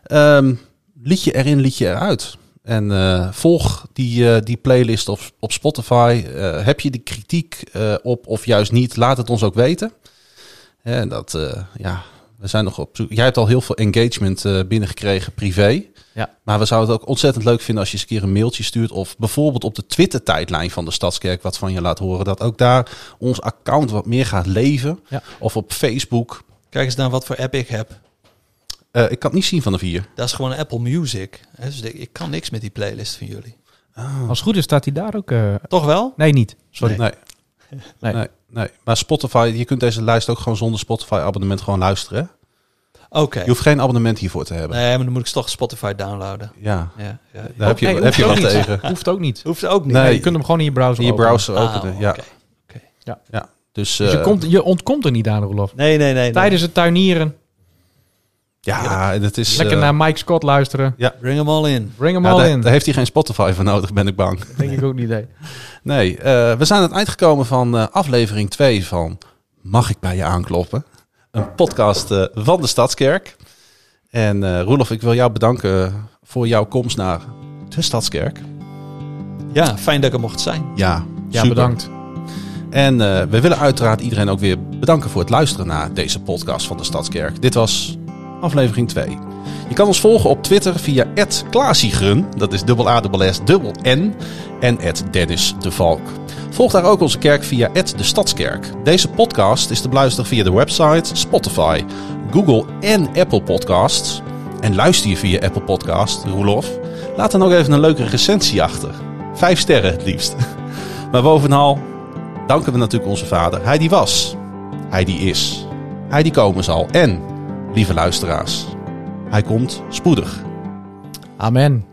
Ehm, liedje erin, liedje eruit. En eh, volg die, eh, die playlist op, op Spotify. Eh, heb je de kritiek eh, op of juist niet, laat het ons ook weten. Hè, dat, eh, ja, we zijn nog op zoek. Jij hebt al heel veel engagement eh, binnengekregen privé. Ja. Maar we zouden het ook ontzettend leuk vinden als je eens een keer een mailtje stuurt. Of bijvoorbeeld op de Twitter-tijdlijn van de Stadskerk wat van je laat horen. Dat ook daar ons account wat meer gaat leven. Ja. Of op Facebook. Kijk eens naar wat voor app ik heb. Eh, ik kan het niet zien van de vier. Dat is gewoon Apple Music. Hè, Dus ik kan niks met die playlist van jullie. Als het goed is staat hij daar ook... eh, Toch wel? Nee, niet. Sorry. Nee. Nee. Nee. nee, Maar Spotify, je kunt deze lijst ook gewoon zonder Spotify-abonnement gewoon luisteren. Oké. Je hoeft geen abonnement hiervoor te hebben. Nee, maar dan moet ik toch Spotify downloaden. Ja, Ja, ja. daar heb je, Nee, heb je hoeft wat ook niet. tegen. Hoeft ook niet. Hoeft ook niet. Nee. Nee, je kunt hem gewoon in je browser In je openen. browser Ah, openen. Ja, oké. ja. Dus, Dus je, eh, komt, je ontkomt er niet aan, Rolof. Nee, nee, nee. nee. Tijdens het tuinieren. Ja, en het is... Lekker eh, naar Mike Scott luisteren. Bring them all in. Bring hem ja, al daar, in. daar heeft hij geen Spotify voor nodig, ben ik bang. Denk ik ook niet. Nee. Nee, eh, we zijn aan het eind gekomen van eh, aflevering 2 van Mag ik bij je aankloppen? Een podcast van de Stadskerk. En eh Roelof, ik wil jou bedanken voor jouw komst naar de Stadskerk. Ja, fijn dat ik er mocht zijn. Ja, Ja, super. bedankt. En eh, we willen uiteraard iedereen ook weer bedanken voor het luisteren naar deze podcast van de Stadskerk. Dit was aflevering 2. Je kan ons volgen op Twitter via @klaasiegrun, dat is dubbel A dubbel S dubbel N, en Dennis de Valk. Volg daar ook onze kerk via de Stadskerk. Deze podcast is te beluisteren via de website, Spotify, Google en Apple Podcasts. En luister je via Apple Podcast, Roelof, laat dan ook even een leuke recensie achter. Vijf sterren het liefst. Maar bovenal danken we natuurlijk onze vader. Hij die was, hij die is, hij die komen zal. En, lieve luisteraars, hij komt spoedig. Amen.